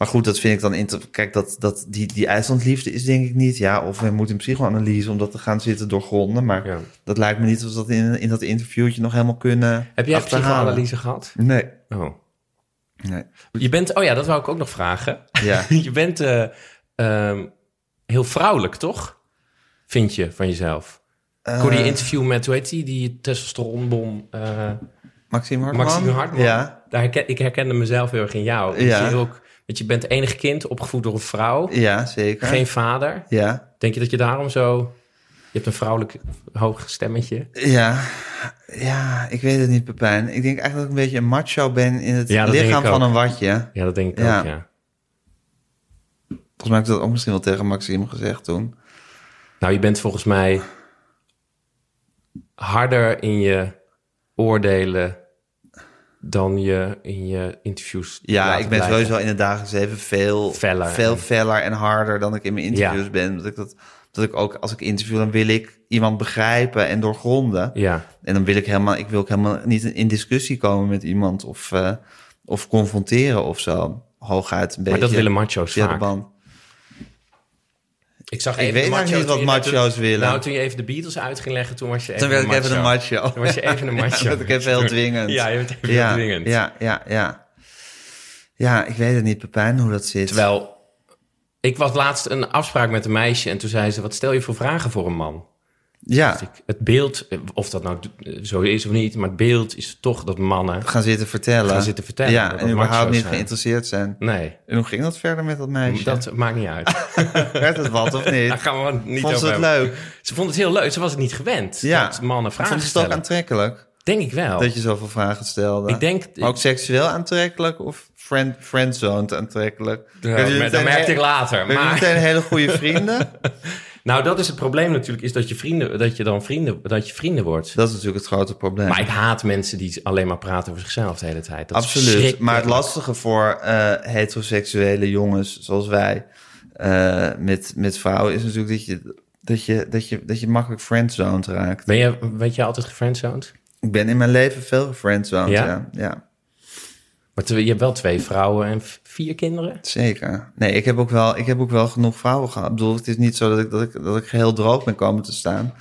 [SPEAKER 2] Maar goed, dat vind ik dan... Inter... Kijk, dat, dat, die, die IJslandliefde is denk ik niet... Ja, of we moeten een psychoanalyse om dat te gaan zitten doorgronden. Maar
[SPEAKER 1] Ja.
[SPEAKER 2] dat lijkt me niet of dat in, in dat interviewtje nog helemaal kunnen
[SPEAKER 1] Heb jij
[SPEAKER 2] achterhalen.
[SPEAKER 1] psychoanalyse gehad?
[SPEAKER 2] Nee.
[SPEAKER 1] Oh.
[SPEAKER 2] nee.
[SPEAKER 1] Je bent, oh ja, dat wou ik ook nog vragen.
[SPEAKER 2] Ja.
[SPEAKER 1] je bent eh, ehm, heel vrouwelijk, toch? Vind je van jezelf? ik hoorde je
[SPEAKER 2] Eh,
[SPEAKER 1] interview met, hoe heet die, die testosteronbom, eh
[SPEAKER 2] Maxime Hartman?
[SPEAKER 1] Maxime Hartman.
[SPEAKER 2] Ja.
[SPEAKER 1] Daar herken, ik herkende mezelf heel erg in jou. Dat
[SPEAKER 2] Ja.
[SPEAKER 1] je, ook, dat je bent enig kind, opgevoed door een vrouw,
[SPEAKER 2] Ja, zeker.
[SPEAKER 1] geen vader.
[SPEAKER 2] Ja.
[SPEAKER 1] Denk je dat je daarom zo... Je hebt een vrouwelijk hoog stemmetje.
[SPEAKER 2] Ja. Ja, ik weet het niet, Pepijn. Ik denk eigenlijk dat ik een beetje een macho ben in het
[SPEAKER 1] Ja,
[SPEAKER 2] lichaam van een watje.
[SPEAKER 1] Ja, dat denk ik
[SPEAKER 2] Ja.
[SPEAKER 1] ook, ja.
[SPEAKER 2] Volgens mij heb ik dat ook misschien wel tegen Maxime gezegd toen.
[SPEAKER 1] Nou, je bent volgens mij harder in je oordelen dan je in je interviews.
[SPEAKER 2] Ja, ik ben
[SPEAKER 1] blijken.
[SPEAKER 2] sowieso in het dagelijks leven veel
[SPEAKER 1] Feller.
[SPEAKER 2] veel feller en harder dan ik in mijn interviews
[SPEAKER 1] Ja.
[SPEAKER 2] ben. Dat ik, dat, dat ik ook, als ik interview, dan wil ik iemand begrijpen en doorgronden.
[SPEAKER 1] Ja,
[SPEAKER 2] En dan wil ik helemaal, ik wil ook helemaal niet in discussie komen met iemand of, eh, of confronteren of zo. Hooguit een beetje.
[SPEAKER 1] maar dat willen macho's
[SPEAKER 2] de
[SPEAKER 1] vaak.
[SPEAKER 2] band.
[SPEAKER 1] Ik zag
[SPEAKER 2] Ik weet nog
[SPEAKER 1] macho
[SPEAKER 2] niet wat macho's willen.
[SPEAKER 1] Nou, toen je even de Beatles uit ging leggen, toen was je even
[SPEAKER 2] Toen werd
[SPEAKER 1] een
[SPEAKER 2] ik even een
[SPEAKER 1] macho.
[SPEAKER 2] macho.
[SPEAKER 1] Toen was je even een macho.
[SPEAKER 2] Werd ik even heel dwingend.
[SPEAKER 1] Ja, je bent even
[SPEAKER 2] ja,
[SPEAKER 1] heel dwingend.
[SPEAKER 2] Ja, ja, ja. Ja, ik weet het niet, Pepijn, hoe dat zit.
[SPEAKER 1] Terwijl, ik was laatst een afspraak met een meisje en toen zei ze, wat stel je voor vragen voor een man?
[SPEAKER 2] Ja,
[SPEAKER 1] Dus ik- Het beeld, of dat nou zo is of niet, maar het beeld is toch dat mannen
[SPEAKER 2] gaan zitten vertellen.
[SPEAKER 1] gaan zitten vertellen.
[SPEAKER 2] Ja, en überhaupt niet
[SPEAKER 1] zijn.
[SPEAKER 2] geïnteresseerd zijn.
[SPEAKER 1] Nee,
[SPEAKER 2] En hoe ging dat verder met dat meisje?
[SPEAKER 1] dat maakt niet uit.
[SPEAKER 2] Werd het wat of niet?
[SPEAKER 1] Daar gaan we het niet
[SPEAKER 2] Vond ze
[SPEAKER 1] over
[SPEAKER 2] het
[SPEAKER 1] hebben.
[SPEAKER 2] leuk?
[SPEAKER 1] Ze vond het heel leuk. Ze was het niet gewend
[SPEAKER 2] Ja.
[SPEAKER 1] dat mannen vragen
[SPEAKER 2] Vond ze het ook
[SPEAKER 1] stellen.
[SPEAKER 2] aantrekkelijk?
[SPEAKER 1] Denk ik wel.
[SPEAKER 2] Dat je zoveel vragen stelde?
[SPEAKER 1] Ik denk...
[SPEAKER 2] Maar ook seksueel aantrekkelijk of friend, friendzoned aantrekkelijk?
[SPEAKER 1] Ja, dat merkte ik later. Maar,
[SPEAKER 2] meteen hele goede vrienden?
[SPEAKER 1] nou, dat is het probleem natuurlijk, is dat je, vrienden, dat je dan vrienden, dat je vrienden wordt.
[SPEAKER 2] Dat is natuurlijk het grote probleem.
[SPEAKER 1] Maar ik haat mensen die alleen maar praten over zichzelf de hele tijd. Dat
[SPEAKER 2] Absoluut. Maar het lastige voor eh, heteroseksuele jongens zoals wij eh, met, met vrouwen is natuurlijk dat je, dat je, dat je, dat je makkelijk friendzoned raakt.
[SPEAKER 1] Ben je, weet je altijd gefriendzoned?
[SPEAKER 2] Ik ben in mijn leven veel gefriendzoned,
[SPEAKER 1] Ja?
[SPEAKER 2] ja. ja.
[SPEAKER 1] Maar je hebt wel twee vrouwen en vier kinderen?
[SPEAKER 2] Zeker. Nee, ik heb, ook wel, ik heb ook wel genoeg vrouwen gehad. Ik bedoel, het is niet zo dat ik, dat ik, dat ik heel droog ben komen te staan.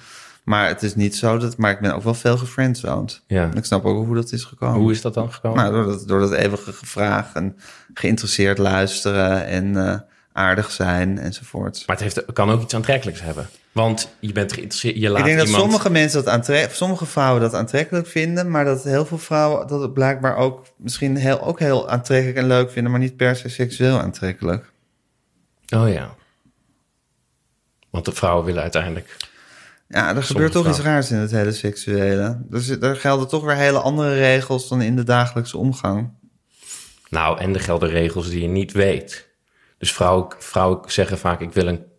[SPEAKER 2] Maar het is niet zo dat... Maar ik ben ook wel veel gefriendzoned.
[SPEAKER 1] Ja.
[SPEAKER 2] En ik snap ook hoe dat is gekomen.
[SPEAKER 1] Hoe is dat dan gekomen?
[SPEAKER 2] Nou, door dat, door dat eeuwige gevraag en geïnteresseerd luisteren en eh, aardig zijn enzovoort.
[SPEAKER 1] Maar het heeft, kan ook iets aantrekkelijks hebben. Want je bent geïnteresseerd, je laat
[SPEAKER 2] Ik denk dat
[SPEAKER 1] iemand...
[SPEAKER 2] sommige mensen dat aantrekkelijk, sommige vrouwen dat aantrekkelijk vinden, maar dat heel veel vrouwen dat het blijkbaar ook misschien heel, ook heel aantrekkelijk en leuk vinden, maar niet per se seksueel aantrekkelijk.
[SPEAKER 1] Oh ja. Want de vrouwen willen uiteindelijk...
[SPEAKER 2] Ja, er gebeurt toch
[SPEAKER 1] vrouwen.
[SPEAKER 2] iets raars in het hele seksuele. Dus er gelden toch weer hele andere regels dan in de dagelijkse omgang.
[SPEAKER 1] Nou, en er gelden regels die je niet weet. Dus vrouwen, vrouwen zeggen vaak, ik wil een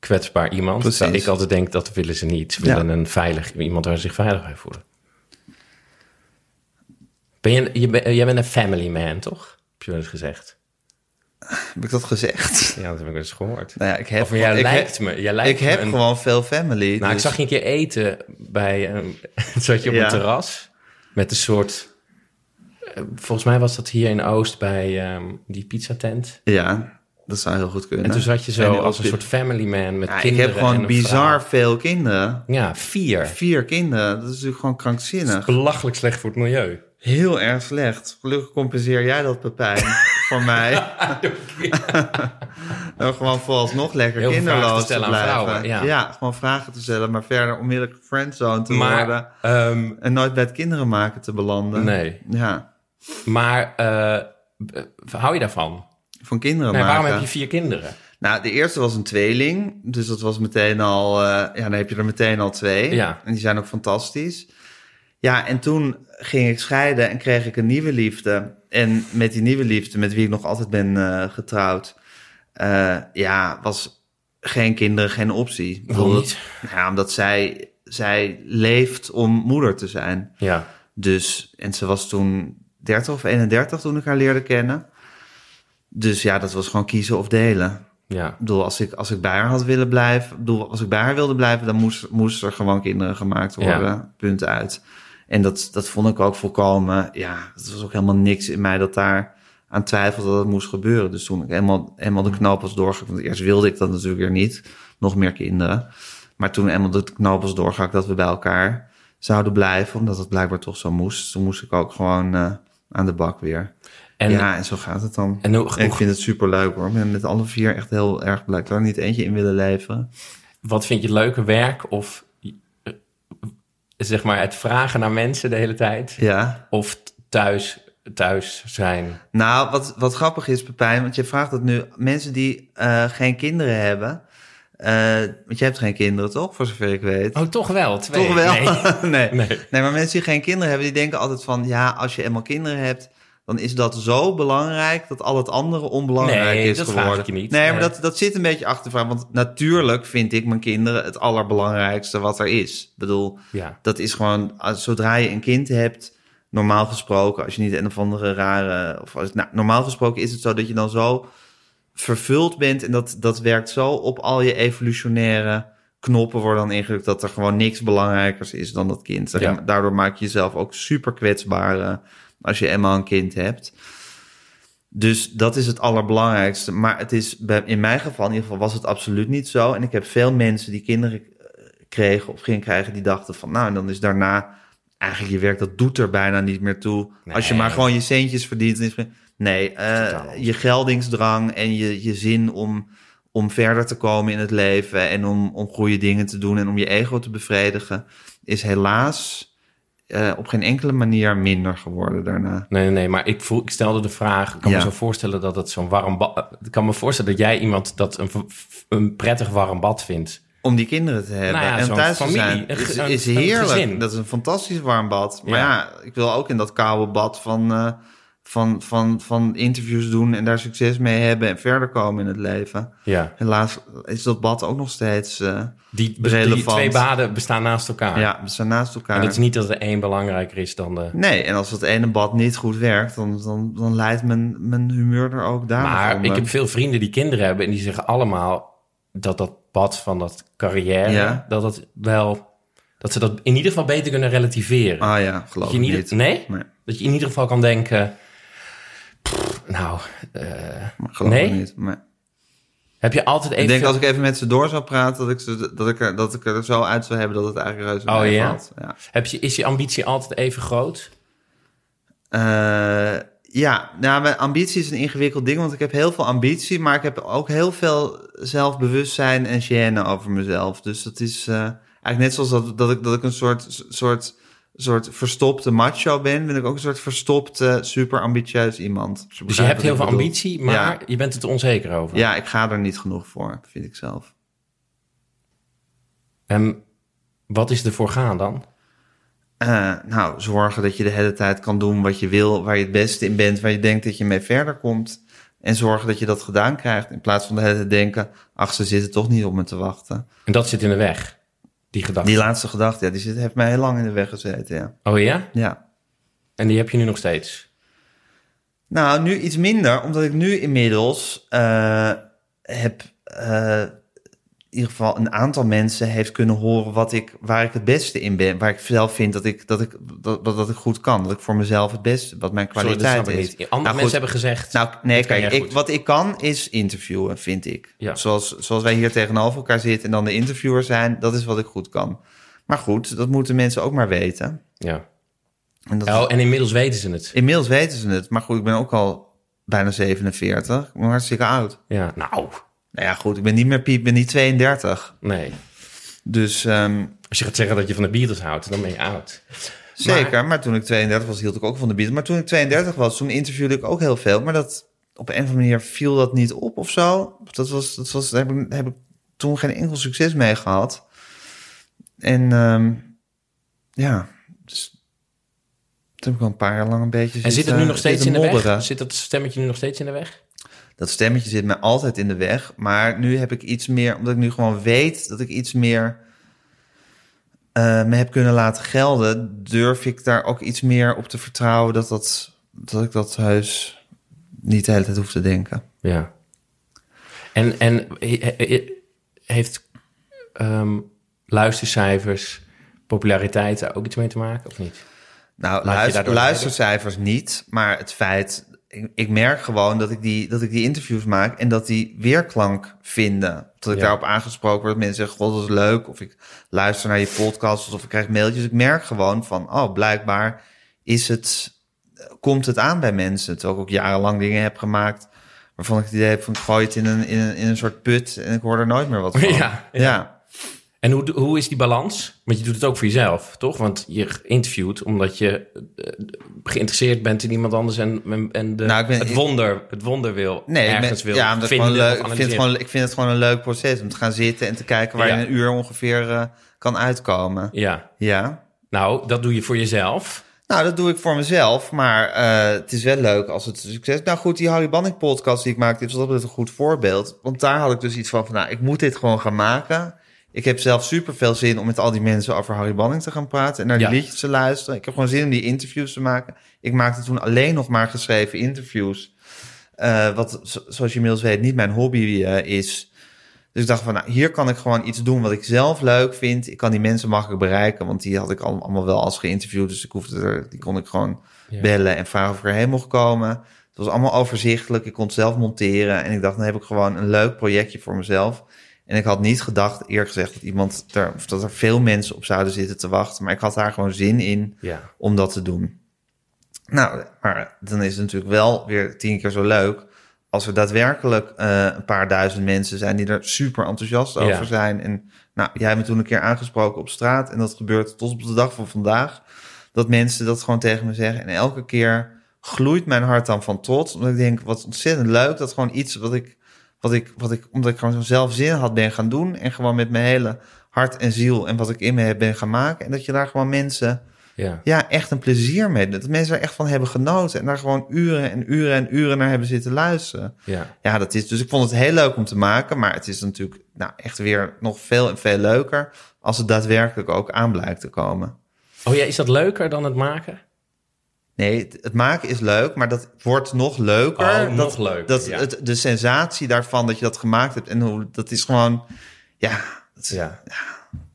[SPEAKER 1] kwetsbaar iemand.
[SPEAKER 2] Precies.
[SPEAKER 1] Terwijl ik altijd denk, dat willen ze niet. Ze
[SPEAKER 2] Ja.
[SPEAKER 1] willen een veilig, iemand waar ze zich veilig bij voelen. Ben je, je, ben- jij bent een family man, toch? Heb je wel eens gezegd.
[SPEAKER 2] Heb ik dat gezegd?
[SPEAKER 1] Ja, dat heb ik wel eens gehoord.
[SPEAKER 2] Nou ja, ik heb,
[SPEAKER 1] Of jij
[SPEAKER 2] ik
[SPEAKER 1] lijkt
[SPEAKER 2] heb,
[SPEAKER 1] me. Jij lijkt
[SPEAKER 2] ik heb
[SPEAKER 1] me een-
[SPEAKER 2] gewoon veel family.
[SPEAKER 1] Nou, ik
[SPEAKER 2] dus-
[SPEAKER 1] zag je een keer eten bij... een zat je op
[SPEAKER 2] Ja.
[SPEAKER 1] een terras met een soort... eh, Volgens mij was dat hier in Oost bij ehm, die pizzatent.
[SPEAKER 2] Ja, dat zou heel goed kunnen.
[SPEAKER 1] En toen zat je zo als een soort family man met
[SPEAKER 2] Ja, ik
[SPEAKER 1] kinderen
[SPEAKER 2] heb gewoon bizar
[SPEAKER 1] vrouw.
[SPEAKER 2] veel kinderen.
[SPEAKER 1] Ja, vier.
[SPEAKER 2] Vier kinderen, dat is natuurlijk gewoon krankzinnig.
[SPEAKER 1] Belachelijk slecht voor het milieu.
[SPEAKER 2] Heel erg slecht. Gelukkig compenseer jij dat, Pepijn, voor mij. En gewoon vooralsnog lekker
[SPEAKER 1] Heel
[SPEAKER 2] kinderloos
[SPEAKER 1] te
[SPEAKER 2] blijven.
[SPEAKER 1] vrouwen, ja.
[SPEAKER 2] gewoon vragen te stellen, maar verder onmiddellijk friendzone te worden.
[SPEAKER 1] Maar, ehm,
[SPEAKER 2] En nooit bij het kinderen maken te belanden.
[SPEAKER 1] nee.
[SPEAKER 2] Ja,
[SPEAKER 1] Maar eh, hou je daarvan?
[SPEAKER 2] Van kinderen
[SPEAKER 1] Nee,
[SPEAKER 2] maken.
[SPEAKER 1] waarom heb je vier kinderen?
[SPEAKER 2] Nou, de eerste was een tweeling. Dus dat was meteen al... eh, ja, dan heb je er meteen al twee.
[SPEAKER 1] Ja.
[SPEAKER 2] En die zijn ook fantastisch. Ja, en toen ging ik scheiden en kreeg ik een nieuwe liefde. En met die nieuwe liefde, met wie ik nog altijd ben eh, getrouwd... eh, ja, was geen kinderen geen optie.
[SPEAKER 1] Waarom niet?
[SPEAKER 2] Ja, omdat zij, zij leeft om moeder te zijn.
[SPEAKER 1] Ja.
[SPEAKER 2] Dus, en ze was toen 30 of 31 toen ik haar leerde kennen. Dus ja, dat was gewoon kiezen of delen.
[SPEAKER 1] Ja.
[SPEAKER 2] Ik bedoel, als ik, als ik bij haar had willen blijven, bedoel, als ik bij haar wilde blijven, dan moest, moest er gewoon kinderen gemaakt worden.
[SPEAKER 1] Ja.
[SPEAKER 2] Punt uit. En dat, dat vond ik ook volkomen, ja, het was ook helemaal niks in mij dat daar aan twijfelde dat het moest gebeuren. Dus toen ik helemaal, helemaal de knoop was doorgehakt, want eerst wilde ik dat natuurlijk weer niet, nog meer kinderen. Maar toen helemaal de knoop was doorgehakt dat we bij elkaar zouden blijven, omdat het blijkbaar toch zo moest. Toen moest ik ook gewoon eh, aan de bak weer.
[SPEAKER 1] En,
[SPEAKER 2] ja, en zo gaat het dan.
[SPEAKER 1] en hoe,
[SPEAKER 2] En ik vind het super leuk hoor. Ik ben met alle vier echt heel erg blij. Ik zou er niet eentje in willen leveren.
[SPEAKER 1] wat vind je leuker werk of eh, zeg maar het vragen naar mensen de hele tijd?
[SPEAKER 2] Ja.
[SPEAKER 1] Of thuis, thuis zijn?
[SPEAKER 2] Nou, wat, wat grappig is, Pepijn, want je vraagt dat nu. Mensen die eh, geen kinderen hebben. eh, want je hebt geen kinderen, toch? Voor zover ik weet.
[SPEAKER 1] Oh, toch wel? Twee?
[SPEAKER 2] toch wel?
[SPEAKER 1] Nee.
[SPEAKER 2] Nee.
[SPEAKER 1] Nee.
[SPEAKER 2] nee. maar mensen die geen kinderen hebben, die denken altijd van... ja, als je eenmaal kinderen hebt, dan is dat zo belangrijk... dat al het andere onbelangrijk
[SPEAKER 1] Nee,
[SPEAKER 2] is
[SPEAKER 1] dat vraag
[SPEAKER 2] geworden.
[SPEAKER 1] ik je niet.
[SPEAKER 2] Nee, maar
[SPEAKER 1] Nee.
[SPEAKER 2] dat, dat zit een beetje achter vraag. Want natuurlijk vind ik mijn kinderen het allerbelangrijkste wat er is. Ik bedoel,
[SPEAKER 1] Ja.
[SPEAKER 2] dat is gewoon, zodra je een kind hebt, normaal gesproken, als je niet een of andere rare, of als, nou, normaal gesproken is het zo dat je dan zo vervuld bent en dat, dat werkt zo op al je evolutionaire knoppen worden dan ingedrukt dat er gewoon niks belangrijkers is dan dat kind.
[SPEAKER 1] Ja.
[SPEAKER 2] Daardoor maak je jezelf ook super kwetsbaar als je eenmaal een kind hebt. Dus dat is het allerbelangrijkste. Maar het is in mijn geval, in ieder geval, was het absoluut niet zo. En ik heb veel mensen die kinderen eh, kregen of gingen krijgen, die dachten van, nou, en dan is daarna eigenlijk je werk, dat doet er bijna niet meer toe.
[SPEAKER 1] Nee.
[SPEAKER 2] Als je maar gewoon je centjes verdient. Nee, eh, je geldingsdrang en je, je zin om, om verder te komen in het leven en om, om goede dingen te doen en om je ego te bevredigen, is helaas eh, op geen enkele manier minder geworden daarna.
[SPEAKER 1] Nee, nee, nee, maar ik, voel, ik stelde de vraag. Ik kan
[SPEAKER 2] Ja.
[SPEAKER 1] me zo voorstellen dat het zo'n warm bad. Ik kan me voorstellen dat jij iemand dat een, een prettig warm bad vindt.
[SPEAKER 2] Om die kinderen te hebben
[SPEAKER 1] Nou ja,
[SPEAKER 2] en thuis
[SPEAKER 1] familie,
[SPEAKER 2] te zijn, is, is heerlijk. Dat is een fantastisch warm bad. Maar
[SPEAKER 1] Ja.
[SPEAKER 2] ja, ik wil ook in dat koude bad van, eh, van, van, van interviews doen en daar succes mee hebben en verder komen in het leven.
[SPEAKER 1] Ja.
[SPEAKER 2] Helaas is dat bad ook nog steeds, eh,
[SPEAKER 1] Die, die
[SPEAKER 2] Relevant.
[SPEAKER 1] twee baden bestaan naast elkaar.
[SPEAKER 2] ja, ze zijn naast elkaar.
[SPEAKER 1] En het is niet dat er één belangrijker is dan de.
[SPEAKER 2] Nee, en als het ene bad niet goed werkt, dan, dan, dan leidt mijn, mijn humeur er ook daar
[SPEAKER 1] Maar ik heb veel vrienden die kinderen hebben en die zeggen allemaal dat dat pad van dat carrière,
[SPEAKER 2] Ja.
[SPEAKER 1] dat dat wel, dat ze dat in ieder geval beter kunnen relativeren.
[SPEAKER 2] Ah ja, geloof
[SPEAKER 1] dat
[SPEAKER 2] ik niet.
[SPEAKER 1] nee?
[SPEAKER 2] Nee,
[SPEAKER 1] Dat je in ieder geval kan denken, nou,
[SPEAKER 2] maar geloof
[SPEAKER 1] Nee?
[SPEAKER 2] niet. Nee.
[SPEAKER 1] heb je altijd even...
[SPEAKER 2] Ik denk als ik even met ze door zou praten, dat ik, ze, dat, ik er, dat ik er zo uit zou hebben dat het eigenlijk reuze
[SPEAKER 1] Oh, ja? heb je, is je ambitie altijd even groot?
[SPEAKER 2] Eh, ja, nou, mijn ambitie is een ingewikkeld ding, want ik heb heel veel ambitie, maar ik heb ook heel veel zelfbewustzijn en gêne over mezelf. Dus dat is eh, eigenlijk net zoals dat, dat, ik, dat ik een soort, soort, soort verstopte macho ben, ben ik ook een soort verstopte, super ambitieus iemand.
[SPEAKER 1] Dus je hebt heel veel
[SPEAKER 2] bedoel.
[SPEAKER 1] ambitie, maar
[SPEAKER 2] Ja.
[SPEAKER 1] je bent het er onzeker over.
[SPEAKER 2] Ja, ik ga er niet genoeg voor, vind ik zelf.
[SPEAKER 1] En wat is er voor gaan dan?
[SPEAKER 2] Eh, nou, zorgen dat je de hele tijd kan doen wat je wil, waar je het beste in bent, waar je denkt dat je mee verder komt. En zorgen dat je dat gedaan krijgt. In plaats van de hele tijd denken, ach, ze zitten toch niet op me te wachten.
[SPEAKER 1] En dat zit in de weg, die gedachte.
[SPEAKER 2] Die laatste gedachte, ja, die zit, heeft mij heel lang in de weg gezeten, ja.
[SPEAKER 1] Oh ja?
[SPEAKER 2] ja.
[SPEAKER 1] En die heb je nu nog steeds?
[SPEAKER 2] Nou, nu iets minder, omdat ik nu inmiddels eh, heb eh, in ieder geval een aantal mensen heeft kunnen horen wat ik, waar ik het beste in ben. Waar ik zelf vind dat ik, dat ik, dat, dat, ik goed kan. Dat ik voor mezelf het beste, wat mijn kwaliteit is.
[SPEAKER 1] niet. Andere
[SPEAKER 2] Nou,
[SPEAKER 1] mensen
[SPEAKER 2] goed.
[SPEAKER 1] hebben gezegd...
[SPEAKER 2] Nou, nee, kijk, ik, wat ik kan is interviewen, vind ik.
[SPEAKER 1] Ja.
[SPEAKER 2] Zoals, zoals wij hier tegenover elkaar zitten en dan de interviewer zijn, dat is wat ik goed kan. Maar goed, dat moeten mensen ook maar weten.
[SPEAKER 1] ja.
[SPEAKER 2] En dat
[SPEAKER 1] Oh, en inmiddels weten ze het.
[SPEAKER 2] Inmiddels weten ze het. Maar goed, ik ben ook al bijna 47. Ik ben hartstikke oud.
[SPEAKER 1] Ja, nou,
[SPEAKER 2] Nou ja, goed, ik ben niet meer piep, ik ben niet 32.
[SPEAKER 1] nee.
[SPEAKER 2] Dus ehm,
[SPEAKER 1] Als je gaat zeggen dat je van de Beatles houdt, dan ben je oud.
[SPEAKER 2] zeker. Maar... toen ik 32 was, hield ik ook van de Beatles. Maar toen ik 32 was, toen interviewde ik ook heel veel. Maar dat, op een of andere manier viel dat niet op of zo. Dat was, dat was, daar heb ik, heb ik toen geen enkel succes mee gehad. En ehm, ja, dus toen heb ik al een paar jaar lang een beetje
[SPEAKER 1] En zit het nu nog steeds in de weg? Zit dat stemmetje nu nog steeds in de weg?
[SPEAKER 2] Dat stemmetje zit mij altijd in de weg. Maar nu heb ik iets meer, omdat ik nu gewoon weet dat ik iets meer eh, me heb kunnen laten gelden, durf ik daar ook iets meer op te vertrouwen dat, dat, dat ik dat heus niet de hele tijd hoef te denken.
[SPEAKER 1] Ja. En, en he- he- heeft ehm, luistercijfers, populariteit daar ook iets mee te maken of niet?
[SPEAKER 2] Nou, luister, luistercijfers niet, maar het feit... Ik, ik merk gewoon dat ik, die, dat ik die interviews maak en dat die weerklank vinden. Dat ik
[SPEAKER 1] Ja.
[SPEAKER 2] daarop aangesproken word. Mensen zeggen, god, dat is leuk. Of ik luister naar je podcast of ik krijg mailtjes. Ik merk gewoon van, oh, blijkbaar is het, komt het aan bij mensen. Terwijl ik ook jarenlang dingen heb gemaakt waarvan ik het idee heb van, ik gooi het in een, in een, in een soort put en ik hoor er nooit meer wat van.
[SPEAKER 1] Ja, ja.
[SPEAKER 2] ja.
[SPEAKER 1] En hoe, hoe is die balans? Want je doet het ook voor jezelf, toch? Want je interviewt omdat je eh, geïnteresseerd bent in iemand anders en, en- de,
[SPEAKER 2] Nou, ik ben-
[SPEAKER 1] het,
[SPEAKER 2] ik-
[SPEAKER 1] wonder, het wonder wil
[SPEAKER 2] Nee, ik
[SPEAKER 1] ergens
[SPEAKER 2] ben,
[SPEAKER 1] wil
[SPEAKER 2] ja, omdat ik, gewoon leuk, ik, vind gewoon, ik vind het gewoon een leuk proces om te gaan zitten en te kijken waar
[SPEAKER 1] Ja.
[SPEAKER 2] je in een uur ongeveer eh, kan uitkomen.
[SPEAKER 1] Ja,
[SPEAKER 2] Ja.
[SPEAKER 1] nou, dat doe je voor jezelf.
[SPEAKER 2] Nou, dat doe ik voor mezelf, maar eh, het is wel leuk als het succes... Nou goed, die Harry Banning podcast die ik maakte, is dat betreft een goed voorbeeld. Want daar had ik dus iets van, van nou, ik moet dit gewoon gaan maken. Ik heb zelf super veel zin om met al die mensen over Harry Banning te gaan praten... en naar die
[SPEAKER 1] Ja.
[SPEAKER 2] liedjes te luisteren. Ik heb gewoon zin om die interviews te maken. Ik maakte toen alleen nog maar geschreven interviews. Eh, wat, zo- zoals je inmiddels weet, niet mijn hobby eh, is... Dus ik dacht van, nou, hier kan ik gewoon iets doen wat ik zelf leuk vind. Ik kan die mensen makkelijk bereiken, want die had ik al- allemaal wel als geïnterviewd. Dus ik hoefde er, die kon ik gewoon
[SPEAKER 1] Ja.
[SPEAKER 2] bellen en vragen of ik erheen mocht komen. Het was allemaal overzichtelijk. Ik kon het zelf monteren. En ik dacht, dan heb ik gewoon een leuk projectje voor mezelf. En ik had niet gedacht, eerlijk gezegd, dat iemand er, of dat er veel mensen op zouden zitten te wachten. Maar ik had daar gewoon zin in
[SPEAKER 1] Ja,
[SPEAKER 2] om dat te doen. Nou, maar dan is het natuurlijk wel weer tien keer zo leuk als er daadwerkelijk eh, een paar duizend mensen zijn die er super enthousiast
[SPEAKER 1] Ja.
[SPEAKER 2] over zijn. En nou, jij hebt me toen een keer aangesproken op straat en dat gebeurt tot op de dag van vandaag. Dat mensen dat gewoon tegen me zeggen. En elke keer gloeit mijn hart dan van trots. Omdat ik denk, wat ontzettend leuk. Dat gewoon iets wat ik, wat ik, wat ik omdat ik gewoon zo zelf zin had ben gaan doen. En gewoon met mijn hele hart en ziel en wat ik in me heb ben gaan maken. En dat je daar gewoon mensen
[SPEAKER 1] ja.
[SPEAKER 2] ja, echt een plezier mee. Dat mensen er echt van hebben genoten. En daar gewoon uren en uren en uren naar hebben zitten luisteren.
[SPEAKER 1] ja.
[SPEAKER 2] Ja, dat is. Dus ik vond het heel leuk om te maken. Maar het is natuurlijk nou, echt weer nog veel en veel leuker. Als het daadwerkelijk ook aan blijkt te komen.
[SPEAKER 1] Oh ja, is dat leuker dan het maken?
[SPEAKER 2] Nee, het, maken is leuk, maar dat wordt nog leuker.
[SPEAKER 1] Oh,
[SPEAKER 2] dat,
[SPEAKER 1] nog leuker,
[SPEAKER 2] Dat,
[SPEAKER 1] ja.
[SPEAKER 2] het, de sensatie daarvan dat je dat gemaakt hebt. En hoe, dat is gewoon. Ja, dat is,
[SPEAKER 1] Ja.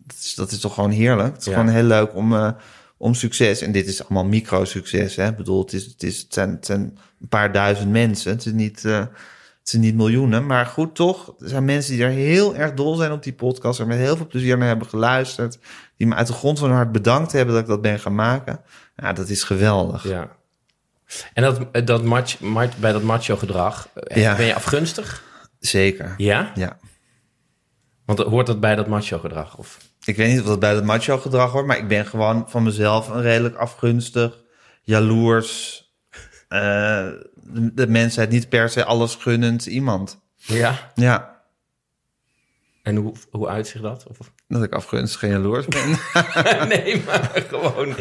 [SPEAKER 2] dat is, dat is toch gewoon heerlijk. Het is
[SPEAKER 1] Ja.
[SPEAKER 2] gewoon heel leuk om, eh, om succes. En dit is allemaal micro-succes. Hè? Ik bedoel, het, is, het, is, het, zijn, het zijn een paar duizend mensen. Het is niet, eh, het zijn niet miljoenen. Maar goed, toch. Er zijn mensen die er heel erg dol zijn op die podcast. Er met heel veel plezier naar hebben geluisterd. Die me uit de grond van hun hart bedankt hebben dat ik dat ben gaan maken. Ja, dat is geweldig.
[SPEAKER 1] Ja. En dat, dat match, match, bij dat macho gedrag, eh,
[SPEAKER 2] Ja.
[SPEAKER 1] ben je afgunstig?
[SPEAKER 2] Zeker.
[SPEAKER 1] Ja?
[SPEAKER 2] Ja.
[SPEAKER 1] Want hoort dat bij dat macho gedrag? Of?
[SPEAKER 2] Ik weet niet of dat bij dat macho gedrag hoort, maar ik ben gewoon van mezelf een redelijk afgunstig, jaloers, eh, de, de mensheid niet per se alles gunnend iemand.
[SPEAKER 1] Ja.
[SPEAKER 2] Ja,
[SPEAKER 1] En hoe, hoe uitzicht dat? Of?
[SPEAKER 2] Dat ik afgunstig en jaloers ben.
[SPEAKER 1] nee, maar gewoon,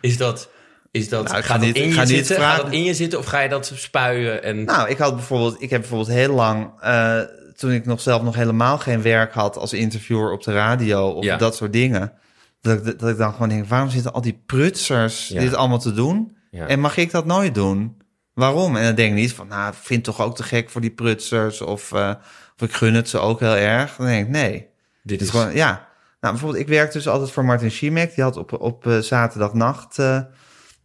[SPEAKER 1] is dat... Is dat,
[SPEAKER 2] Nou,
[SPEAKER 1] gaat dat
[SPEAKER 2] niet-
[SPEAKER 1] in je zitten? Gaat dat in je zitten of ga je dat spuien? En...
[SPEAKER 2] nou, ik had bijvoorbeeld, ik heb bijvoorbeeld heel lang, eh, toen ik nog zelf nog helemaal geen werk had als interviewer op de radio of
[SPEAKER 1] Ja.
[SPEAKER 2] dat soort dingen, dat ik, dat ik dan gewoon denk, waarom zitten al die prutsers
[SPEAKER 1] Ja.
[SPEAKER 2] dit allemaal te doen?
[SPEAKER 1] Ja.
[SPEAKER 2] En mag ik dat nooit doen? Waarom? En dan denk ik niet van, nou, vind toch ook te gek voor die prutsers. Of, eh, of ik gun het ze ook heel erg. Dan denk ik, nee.
[SPEAKER 1] Dit is
[SPEAKER 2] is gewoon, ja. Nou, bijvoorbeeld, ik werk dus altijd voor Martin Schimek. Die had op, op eh, zaterdagnacht, eh,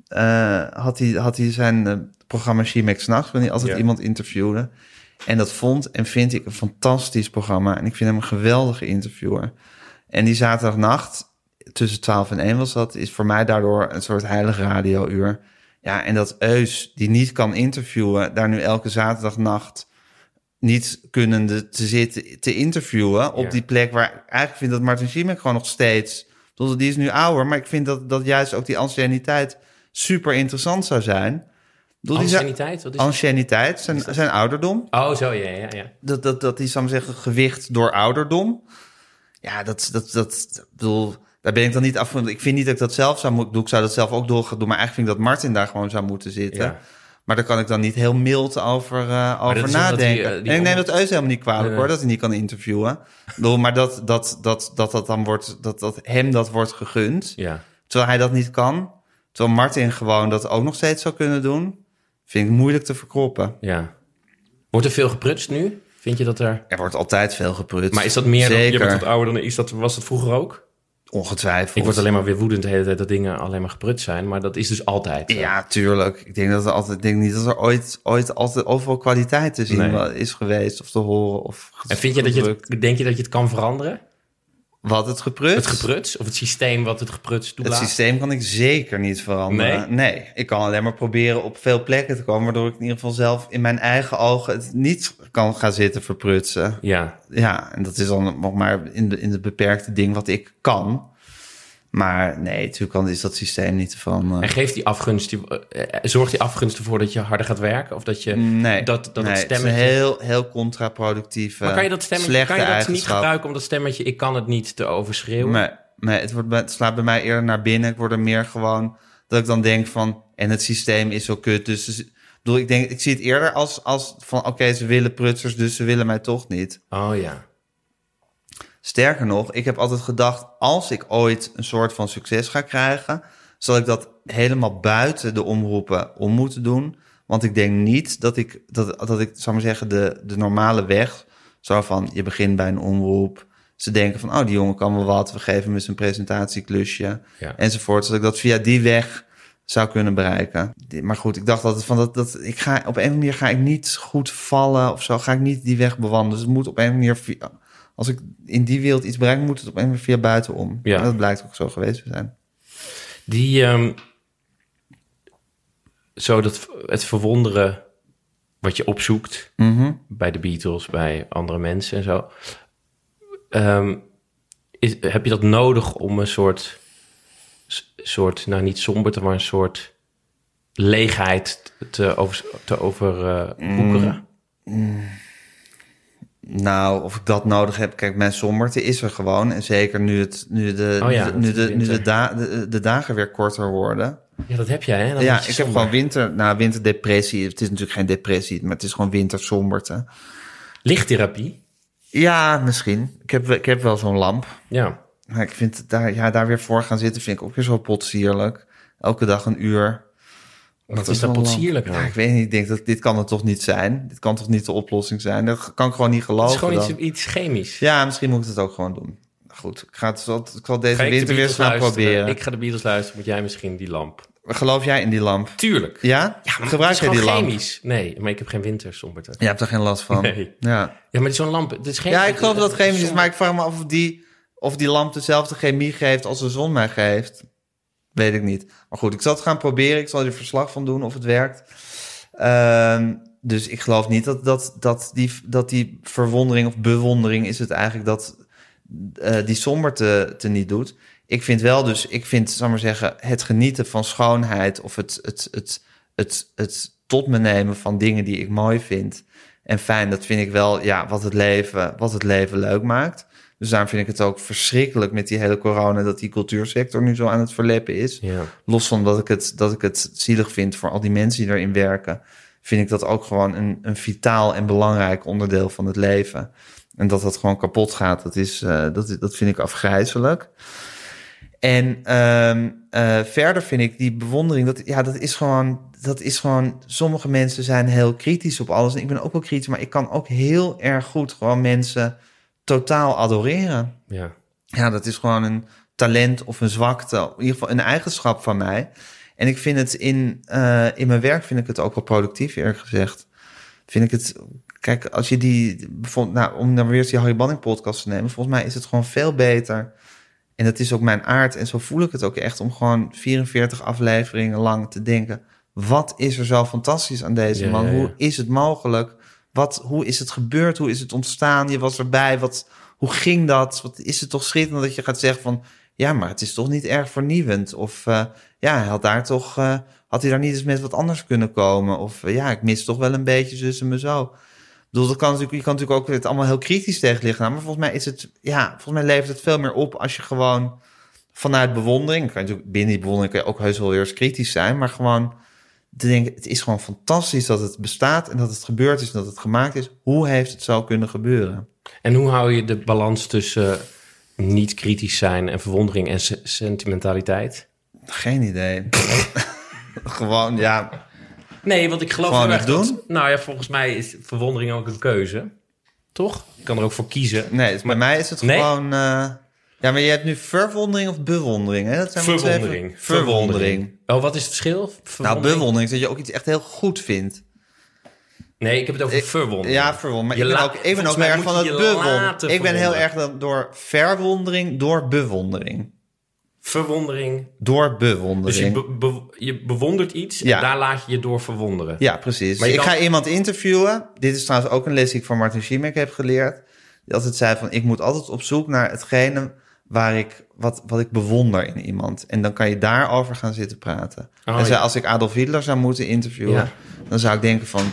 [SPEAKER 2] eh, had, hij, had hij zijn programma Schimek S'nachts, waarin hij altijd
[SPEAKER 1] Ja.
[SPEAKER 2] iemand interviewde. En dat vond en vind ik een fantastisch programma. En ik vind hem een geweldige interviewer. En die zaterdagnacht, tussen 12 en 1 was dat, is voor mij daardoor een soort heilig radiouur. Ja, en dat Eus, die niet kan interviewen, daar nu elke zaterdagnacht niet kunnende te zitten, te interviewen op
[SPEAKER 1] Ja.
[SPEAKER 2] die plek waar ik eigenlijk vind dat Martin Schimek gewoon nog steeds, tot die is nu ouder, maar ik vind dat, dat juist ook die anciëniteit super interessant zou zijn. Zou-
[SPEAKER 1] Anciëniteit? Wat is dat?
[SPEAKER 2] Anciëniteit, zijn, zijn ouderdom.
[SPEAKER 1] Oh, zo, ja, ja, ja.
[SPEAKER 2] Dat, dat, dat die, zou zeggen, gewicht door ouderdom. Ja, dat, dat, dat, bedoel, daar ben ik dan niet af van. Ik vind niet dat ik dat zelf zou moeten doen. Ik zou dat zelf ook door gaan doen. Maar eigenlijk vind ik dat Martin daar gewoon zou moeten zitten.
[SPEAKER 1] Ja.
[SPEAKER 2] Maar daar kan ik dan niet heel mild over, eh, over nadenken.
[SPEAKER 1] die, eh, die
[SPEAKER 2] en ik neem dat Eus helemaal niet kwalijk
[SPEAKER 1] Nee.
[SPEAKER 2] hoor, dat hij niet kan interviewen. Maar dat dat, dat, dat dat dan wordt, dat, dat hem dat wordt gegund.
[SPEAKER 1] Ja.
[SPEAKER 2] Terwijl hij dat niet kan. Terwijl Martin gewoon dat ook nog steeds zou kunnen doen. Vind ik moeilijk te verkroppen.
[SPEAKER 1] Ja. Wordt er veel geprutst nu? Vind je dat er...
[SPEAKER 2] Er wordt altijd veel geprutst.
[SPEAKER 1] Maar is dat meer dan... Je
[SPEAKER 2] Zeker.
[SPEAKER 1] bent wat ouder dan... Is dat, was dat vroeger ook?
[SPEAKER 2] Ongetwijfeld.
[SPEAKER 1] Ik word alleen maar weer woedend de hele tijd dat dingen alleen maar geprutst zijn. Maar dat is dus altijd.
[SPEAKER 2] Ja, tuurlijk. Ik denk dat er altijd, ik denk niet dat er ooit, ooit altijd overal kwaliteit te zien
[SPEAKER 1] Nee.
[SPEAKER 2] is geweest of te horen of.
[SPEAKER 1] En vind je dat je het, denk je dat je het kan veranderen?
[SPEAKER 2] Wat het geprutst?
[SPEAKER 1] Het gepruts? Of het systeem wat het gepruts
[SPEAKER 2] Het
[SPEAKER 1] toelaat?
[SPEAKER 2] systeem kan ik zeker niet veranderen.
[SPEAKER 1] Nee?
[SPEAKER 2] ik kan alleen maar proberen op veel plekken te komen, waardoor ik in ieder geval zelf in mijn eigen ogen het niet kan gaan zitten verprutsen.
[SPEAKER 1] Ja.
[SPEAKER 2] Ja, en dat is dan nog maar in de, in de beperkte ding wat ik kan. Maar nee, natuurlijk kan, is dat systeem niet te veranderen.
[SPEAKER 1] En geeft die afgunst, die, eh, zorgt die afgunst ervoor dat je harder gaat werken? Of dat je...
[SPEAKER 2] Nee,
[SPEAKER 1] dat, dat
[SPEAKER 2] nee,
[SPEAKER 1] het
[SPEAKER 2] het is
[SPEAKER 1] stemmetje...
[SPEAKER 2] een heel, heel contraproductief.
[SPEAKER 1] maar kan je dat stemmetje kan je dat niet gebruiken om dat stemmetje ik kan het niet te overschreeuwen?
[SPEAKER 2] Nee, nee het, wordt, het slaat bij mij eerder naar binnen. Ik word er meer gewoon dat ik dan denk van... en het systeem is zo kut. Dus, dus- ik bedoel, ik, denk, ik zie het eerder als, als van... oké, ze willen prutsers, dus ze willen mij toch niet.
[SPEAKER 1] Oh ja.
[SPEAKER 2] Sterker nog, ik heb altijd gedacht... als ik ooit een soort van succes ga krijgen... zal ik dat helemaal buiten de omroepen om moeten doen. Want ik denk niet dat ik, dat, dat ik zou maar zeggen, de, de normale weg... zo van, je begint bij een omroep... Ze denken van, oh, die jongen kan wel wat. We geven hem eens een presentatieklusje.
[SPEAKER 1] Ja.
[SPEAKER 2] Enzovoort. Zodat ik dat via die weg zou kunnen bereiken. Maar goed, ik dacht altijd van dat, dat ik ga op een of andere manier ga ik niet goed vallen of zo. Ga ik niet die weg bewandelen. Dus het moet op een of andere manier via, als ik in die wereld iets bereik, moet het op een of andere manier via buitenom.
[SPEAKER 1] Ja.
[SPEAKER 2] En dat blijkt ook zo geweest te zijn.
[SPEAKER 1] Die, ehm, zo dat het verwonderen wat je opzoekt
[SPEAKER 2] Mhm.
[SPEAKER 1] bij de Beatles, bij andere mensen en zo. Ehm, is, heb je dat nodig om een soort, soort nou niet somber, maar een soort leegheid te over, te overwoekeren?
[SPEAKER 2] Nou, of ik dat nodig heb. Kijk, mijn somberte is er gewoon. En zeker nu, het, nu, de,
[SPEAKER 1] Oh ja,
[SPEAKER 2] nu, de, nu, de, nu de,
[SPEAKER 1] winter.
[SPEAKER 2] da- de, de dagen weer korter worden.
[SPEAKER 1] Ja, dat heb jij, hè? Dan
[SPEAKER 2] ja, ik heb gewoon winter, nou, winterdepressie. Het is natuurlijk geen depressie, maar het is gewoon wintersomberte.
[SPEAKER 1] Lichttherapie?
[SPEAKER 2] Ja, misschien. Ik heb, ik heb wel zo'n lamp.
[SPEAKER 1] Ja.
[SPEAKER 2] Maar ik vind daar, ja, daar weer voor gaan zitten vind ik ook weer zo potsierlijk. Elke dag een uur.
[SPEAKER 1] Wat is
[SPEAKER 2] wel
[SPEAKER 1] potsierlijk?
[SPEAKER 2] Ja, ik weet niet, ik denk dat dit kan het toch niet zijn. Dit kan toch niet de oplossing zijn. Dat kan ik gewoon niet
[SPEAKER 1] Het
[SPEAKER 2] geloven.
[SPEAKER 1] is gewoon iets, iets chemisch.
[SPEAKER 2] Ja, misschien moet ik het ook gewoon doen. Goed, ik ga, het, ik zal deze
[SPEAKER 1] Ga ik de
[SPEAKER 2] winter weer gaan
[SPEAKER 1] luisteren?
[SPEAKER 2] proberen.
[SPEAKER 1] Ik ga de Beatles luisteren, moet jij misschien die lamp.
[SPEAKER 2] Geloof jij in die lamp?
[SPEAKER 1] Tuurlijk.
[SPEAKER 2] Ja?
[SPEAKER 1] Ja, maar
[SPEAKER 2] Gebruik
[SPEAKER 1] het
[SPEAKER 2] jij
[SPEAKER 1] is
[SPEAKER 2] die
[SPEAKER 1] gewoon
[SPEAKER 2] lamp?
[SPEAKER 1] chemisch. Nee, maar ik heb geen wintersomberte.
[SPEAKER 2] Je hebt er geen last van.
[SPEAKER 1] Nee.
[SPEAKER 2] Ja.
[SPEAKER 1] Ja, maar zo'n lamp, het is geen...
[SPEAKER 2] ja, ik geloof dat het chemisch is, maar ik vraag me af of die, of die lamp dezelfde chemie geeft als de zon mij geeft. Weet ik niet. Maar goed, ik zal het gaan proberen. Ik zal er verslag van doen of het werkt. Ehm, dus ik geloof niet dat, dat, dat, die, dat die verwondering of bewondering is het eigenlijk dat eh, die somberte te niet doet. Ik vind wel dus, ik vind, zal maar zeggen, het genieten van schoonheid of het, het, het, het, het tot me nemen van dingen die ik mooi vind en fijn, dat vind ik wel, ja, wat het leven, wat het leven leuk maakt. Dus daarom vind ik het ook verschrikkelijk met die hele corona dat die cultuursector nu zo aan het verleppen is.
[SPEAKER 1] Ja.
[SPEAKER 2] Los van dat ik het, dat ik het zielig vind voor al die mensen die erin werken, vind ik dat ook gewoon een, een vitaal en belangrijk onderdeel van het leven. En dat dat gewoon kapot gaat, dat, is, eh, dat, dat vind ik afgrijzelijk. En ehm, eh, verder vind ik die bewondering, dat, ja, dat is gewoon, dat is gewoon, sommige mensen zijn heel kritisch op alles. En ik ben ook wel kritisch, maar ik kan ook heel erg goed gewoon mensen totaal adoreren.
[SPEAKER 1] ja.
[SPEAKER 2] Ja, dat is gewoon een talent of een zwakte, in ieder geval een eigenschap van mij. En ik vind het in, eh, in mijn werk vind ik het ook wel productief, eerlijk gezegd. Vind ik het, kijk, als je die, bijvoorbeeld, nou, om dan weer eens die Harry Banning podcast te nemen, volgens mij is het gewoon veel beter. En dat is ook mijn aard. En zo voel ik het ook echt om gewoon 44 afleveringen lang te denken. Wat is er zo fantastisch aan deze
[SPEAKER 1] Ja,
[SPEAKER 2] man?
[SPEAKER 1] ja, ja.
[SPEAKER 2] Hoe is het mogelijk? Wat, hoe is het gebeurd? Hoe is het ontstaan? Je was erbij. Wat, hoe ging dat? Wat is het toch schitterend dat je gaat zeggen van... Ja, maar het is toch niet erg vernieuwend? Of eh, ja, had daar toch... eh, had hij daar niet eens met wat anders kunnen komen? Of eh, ja, ik mis toch wel een beetje zus en me zo. Ik bedoel, dat kan natuurlijk, je kan natuurlijk ook het allemaal heel kritisch tegen liggen. Maar volgens mij is het... Ja, volgens mij levert het veel meer op als je gewoon vanuit bewondering... Kan je natuurlijk, binnen die bewondering kan je ook heus wel weer eens kritisch zijn. Maar gewoon te denken, het is gewoon fantastisch dat het bestaat... en dat het gebeurd is en dat het gemaakt is. Hoe heeft het zo kunnen gebeuren?
[SPEAKER 1] En hoe hou je de balans tussen eh, niet kritisch zijn en verwondering en se- sentimentaliteit?
[SPEAKER 2] Geen idee. Gewoon, ja.
[SPEAKER 1] Nee, want ik geloof heel erg
[SPEAKER 2] het
[SPEAKER 1] dat...
[SPEAKER 2] doen?
[SPEAKER 1] Nou ja, volgens mij is verwondering ook een keuze. Toch? Je kan er ook voor kiezen.
[SPEAKER 2] Nee, dus bij mij is het
[SPEAKER 1] Nee?
[SPEAKER 2] gewoon... eh, ja, maar je hebt nu verwondering of bewondering, hè? Dat zijn
[SPEAKER 1] Verwondering.
[SPEAKER 2] Verwondering.
[SPEAKER 1] Oh, wat is het verschil?
[SPEAKER 2] Nou, bewondering is dat je ook iets echt heel goed vindt.
[SPEAKER 1] Nee, ik heb het over verwondering.
[SPEAKER 2] Ja, verwondering. Maar
[SPEAKER 1] Je
[SPEAKER 2] ik ben ook, ik ben ook erg van
[SPEAKER 1] je
[SPEAKER 2] het
[SPEAKER 1] je
[SPEAKER 2] bewonderen. Ik ben heel erg dan door verwondering, door bewondering.
[SPEAKER 1] Verwondering.
[SPEAKER 2] Door
[SPEAKER 1] Dus
[SPEAKER 2] bewondering.
[SPEAKER 1] je, be- be- je bewondert iets
[SPEAKER 2] Ja.
[SPEAKER 1] en daar laat je je door verwonderen.
[SPEAKER 2] Ja, precies.
[SPEAKER 1] Maar je
[SPEAKER 2] ik
[SPEAKER 1] kan-
[SPEAKER 2] ga iemand interviewen. Dit is trouwens ook een les die ik van Martin Schimek heb geleerd. Die altijd zei van, ik moet altijd op zoek naar hetgene waar ik, wat, wat ik bewonder in iemand. En dan kan je daarover gaan zitten praten.
[SPEAKER 1] Oh,
[SPEAKER 2] en
[SPEAKER 1] ja.
[SPEAKER 2] als ik Adolf Hitler zou moeten interviewen,
[SPEAKER 1] Ja.
[SPEAKER 2] dan zou ik denken van,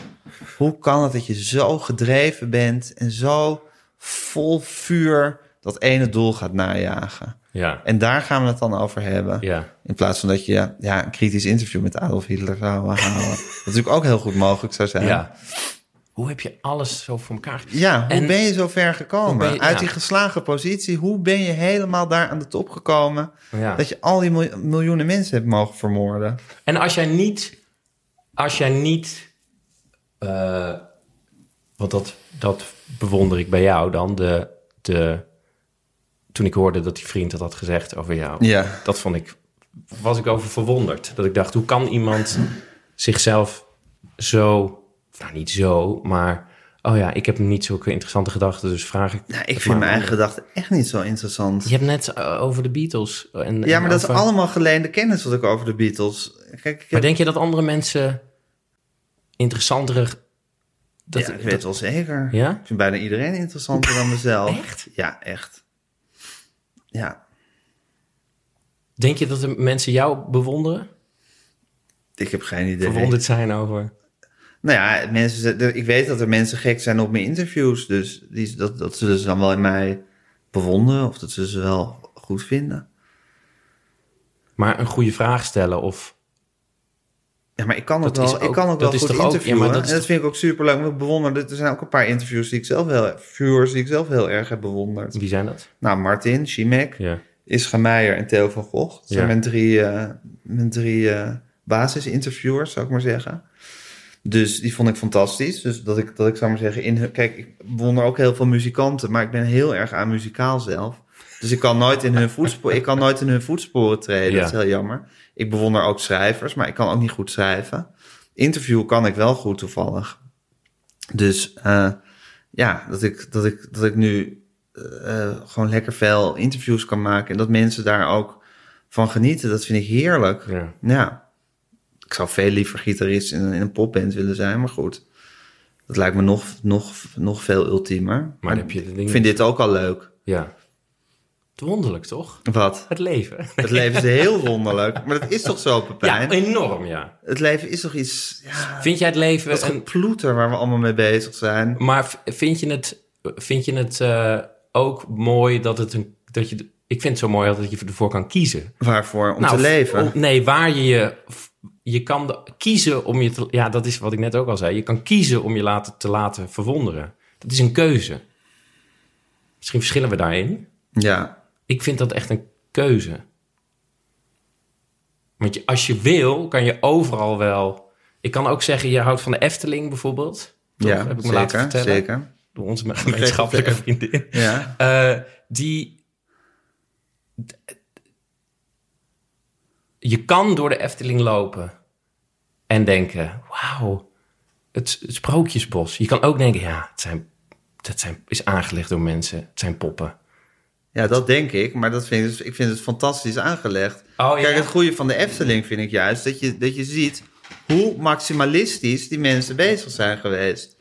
[SPEAKER 2] hoe kan het dat je zo gedreven bent en zo vol vuur dat ene doel gaat najagen?
[SPEAKER 1] Ja.
[SPEAKER 2] En daar gaan we het dan over hebben.
[SPEAKER 1] Ja.
[SPEAKER 2] In plaats van dat je ja, een kritisch interview met Adolf Hitler zou houden. Wat natuurlijk ook heel goed mogelijk zou zijn.
[SPEAKER 1] ja. Hoe heb je alles zo voor elkaar?
[SPEAKER 2] Ja, hoe
[SPEAKER 1] En-
[SPEAKER 2] ben je zo ver gekomen?
[SPEAKER 1] Je-
[SPEAKER 2] Uit
[SPEAKER 1] ja.
[SPEAKER 2] die geslagen positie, hoe ben je helemaal daar aan de top gekomen...
[SPEAKER 1] Ja.
[SPEAKER 2] dat je al die mil- miljoenen mensen hebt mogen vermoorden?
[SPEAKER 1] En als jij niet, als jij niet, eh, want dat, dat bewonder ik bij jou dan, de, de, toen ik hoorde dat die vriend dat had gezegd over jou,
[SPEAKER 2] Ja.
[SPEAKER 1] dat vond ik, was ik over verwonderd. Dat ik dacht, hoe kan iemand zichzelf zo, nou niet zo, maar, oh ja, ik heb niet zulke interessante gedachten, dus vraag ik.
[SPEAKER 2] Nou, ik vind mijn eigen gedachten echt niet zo interessant.
[SPEAKER 1] Je hebt net over de Beatles. En,
[SPEAKER 2] Ja,
[SPEAKER 1] en
[SPEAKER 2] maar dat is allemaal geleende kennis wat ik over de Beatles... Kijk, ik
[SPEAKER 1] Maar
[SPEAKER 2] heb...
[SPEAKER 1] denk je dat andere mensen interessantere... Dat,
[SPEAKER 2] ja, ik weet wel zeker.
[SPEAKER 1] Ja?
[SPEAKER 2] Ik vind bijna iedereen interessanter dan mezelf.
[SPEAKER 1] Echt?
[SPEAKER 2] Ja, echt. Ja,
[SPEAKER 1] Denk je dat de mensen jou bewonderen?
[SPEAKER 2] ik heb geen idee.
[SPEAKER 1] Verwonderd zijn over...
[SPEAKER 2] Nou ja, mensen, ik weet dat er mensen gek zijn op mijn interviews. Dus die, dat, dat zullen ze dan wel in mij bewonderen. Of dat zullen ze wel goed vinden.
[SPEAKER 1] Maar een goede vraag stellen of...
[SPEAKER 2] Ja, maar ik kan ook
[SPEAKER 1] Dat
[SPEAKER 2] wel, ik kan ook wel goed
[SPEAKER 1] toch ook- ja,
[SPEAKER 2] interviewen.
[SPEAKER 1] dat
[SPEAKER 2] en dat vind ik ook super leuk. Ik bewonder, er zijn ook een paar interviews die ik zelf heel, viewers die ik zelf heel erg heb bewonderd.
[SPEAKER 1] Wie zijn dat?
[SPEAKER 2] Nou, Martin, Schimek,
[SPEAKER 1] Ja.
[SPEAKER 2] Ischa Meijer en Theo van Gogh. Dat zijn
[SPEAKER 1] Ja.
[SPEAKER 2] mijn drie, eh, mijn drie eh, basisinterviewers, zou ik maar zeggen. Dus die vond ik fantastisch. Dus dat ik, dat ik zou maar zeggen, in kijk, ik bewonder ook heel veel muzikanten, maar ik ben heel erg aan muzikaal zelf. Dus ik kan nooit in hun voetsporen, ik kan nooit in hun voetsporen treden.
[SPEAKER 1] Ja.
[SPEAKER 2] Dat is heel jammer. Ik bewonder ook schrijvers, maar ik kan ook niet goed schrijven. Interview kan ik wel goed toevallig. Dus eh, ja, dat ik, dat ik, dat ik nu eh, gewoon lekker veel interviews kan maken en dat mensen daar ook van genieten, dat vind ik heerlijk.
[SPEAKER 1] ja.
[SPEAKER 2] Ja, ik zou veel liever gitarist in een, in een popband willen zijn, maar goed. Dat lijkt me nog, nog, nog veel ultiemer.
[SPEAKER 1] Maar heb je de dingen...
[SPEAKER 2] ik vind dit ook al leuk.
[SPEAKER 1] Ja. Wonderlijk, toch?
[SPEAKER 2] Wat?
[SPEAKER 1] Het leven.
[SPEAKER 2] Het leven is heel wonderlijk. Maar dat is toch zo,
[SPEAKER 1] Ja,
[SPEAKER 2] Pepijn?
[SPEAKER 1] enorm, ja.
[SPEAKER 2] Het leven is toch iets... Ja,
[SPEAKER 1] Vind jij het leven...
[SPEAKER 2] dat
[SPEAKER 1] een-
[SPEAKER 2] geploeter waar we allemaal mee bezig zijn.
[SPEAKER 1] Maar vind je het, vind je het eh, ook mooi dat het een... Dat je, ik vind het zo mooi dat je ervoor kan kiezen.
[SPEAKER 2] Waarvoor? Om
[SPEAKER 1] Nou,
[SPEAKER 2] te leven.
[SPEAKER 1] om- nee, waar je je... Je kan de- kiezen om je te... Ja, dat is wat ik net ook al zei. Je kan kiezen om je laten, te laten verwonderen. Dat is een keuze. Misschien verschillen we daarin.
[SPEAKER 2] Ja,
[SPEAKER 1] Ik vind dat echt een keuze. Want je, als je wil, kan je overal wel... Ik kan ook zeggen, je houdt van de Efteling bijvoorbeeld. Toch?
[SPEAKER 2] ja
[SPEAKER 1] Heb ik me
[SPEAKER 2] zeker,
[SPEAKER 1] laten vertellen.
[SPEAKER 2] zeker.
[SPEAKER 1] Door onze gemeenschappelijke vriendin.
[SPEAKER 2] Ja.
[SPEAKER 1] Eh, die. Je kan door de Efteling lopen en denken: wauw, het, het sprookjesbos. Je kan ook denken: ja, het zijn, dat zijn, is aangelegd door mensen. Het zijn poppen.
[SPEAKER 2] ja, dat denk ik. Maar dat vind ik, dus- ik vind het fantastisch aangelegd.
[SPEAKER 1] Oh,
[SPEAKER 2] Kijk, het goede van de Efteling vind ik juist dat je, dat je ziet hoe maximalistisch die mensen bezig zijn geweest.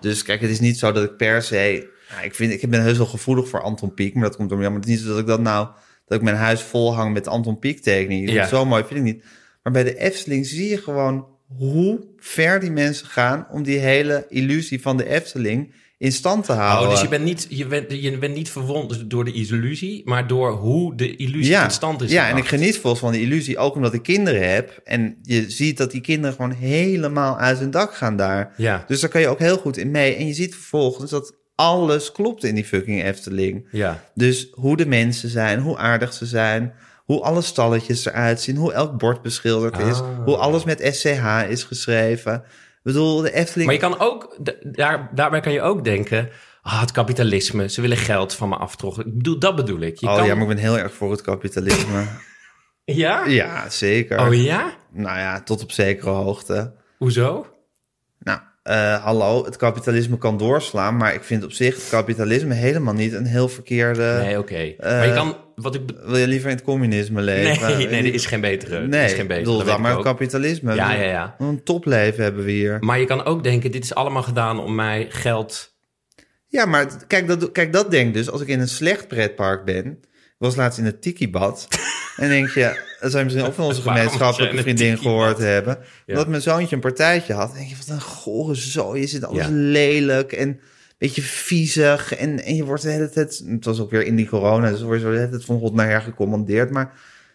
[SPEAKER 2] Dus kijk, het is niet zo dat ik per se. Nou, ik, vind, ik ben heus wel gevoelig voor Anton Pieck, maar dat komt door. Maar het is niet zo dat ik dat nou. Dat ik mijn huis vol hang met Anton Pieck tekeningen.
[SPEAKER 1] Ja.
[SPEAKER 2] Zo mooi vind ik niet. Maar bij de Efteling zie je gewoon hoe ver die mensen gaan om die hele illusie van de Efteling in stand te houden.
[SPEAKER 1] Oh, dus je bent, niet, je, bent, je bent niet verwonderd door de illusie, maar door hoe de illusie
[SPEAKER 2] ja,
[SPEAKER 1] tot stand is
[SPEAKER 2] Ja, en ik geniet volgens van die illusie ook omdat ik kinderen heb. En je ziet dat die kinderen gewoon helemaal uit hun dak gaan daar.
[SPEAKER 1] Ja,
[SPEAKER 2] Dus daar kan je ook heel goed in mee. En je ziet vervolgens dat alles klopt in die fucking Efteling.
[SPEAKER 1] ja.
[SPEAKER 2] Dus hoe de mensen zijn, hoe aardig ze zijn, Hoe alle stalletjes eruit zien, hoe elk bord beschilderd is,
[SPEAKER 1] Ah.
[SPEAKER 2] hoe alles met SCH is geschreven. Ik bedoel, de Efteling...
[SPEAKER 1] Maar je kan ook, daar, daarbij kan je ook denken... Ah, het kapitalisme, ze willen geld van me aftrokken. Ik bedoel, dat bedoel ik. Je
[SPEAKER 2] oh
[SPEAKER 1] kan...
[SPEAKER 2] ja, maar ik ben heel erg voor het kapitalisme.
[SPEAKER 1] Ja?
[SPEAKER 2] ja, zeker.
[SPEAKER 1] Oh ja?
[SPEAKER 2] Nou ja, tot op zekere hoogte.
[SPEAKER 1] Hoezo?
[SPEAKER 2] Eh, hallo, het kapitalisme kan doorslaan, maar ik vind op zich het kapitalisme helemaal niet een heel verkeerde...
[SPEAKER 1] Nee, oké. maar je kan, wat ik...
[SPEAKER 2] Wil je liever in het communisme leven?
[SPEAKER 1] Nee, nee, er is geen betere. er
[SPEAKER 2] Nee,
[SPEAKER 1] is geen betere.
[SPEAKER 2] bedoel,
[SPEAKER 1] dat
[SPEAKER 2] dan maar
[SPEAKER 1] ook.
[SPEAKER 2] kapitalisme.
[SPEAKER 1] Ja, ja, ja.
[SPEAKER 2] Een topleven hebben we hier.
[SPEAKER 1] Maar je kan ook denken, dit is allemaal gedaan om mij geld...
[SPEAKER 2] Ja, maar kijk dat, kijk, dat denk ik dus als ik in een slecht pretpark ben. Was laatst in het Tiki-bad. en denk je, dat zou je misschien ook van onze gemeenschappelijke vriendin
[SPEAKER 1] het
[SPEAKER 2] gehoord hebben. Dat mijn zoontje een partijtje had. Dan denk je, wat een gore zooi. Je zit alles lelijk en een beetje viezig. En, en je wordt de hele tijd... Het was ook weer in die corona, dus word je de hele tijd van God naar her gecommandeerd. Maar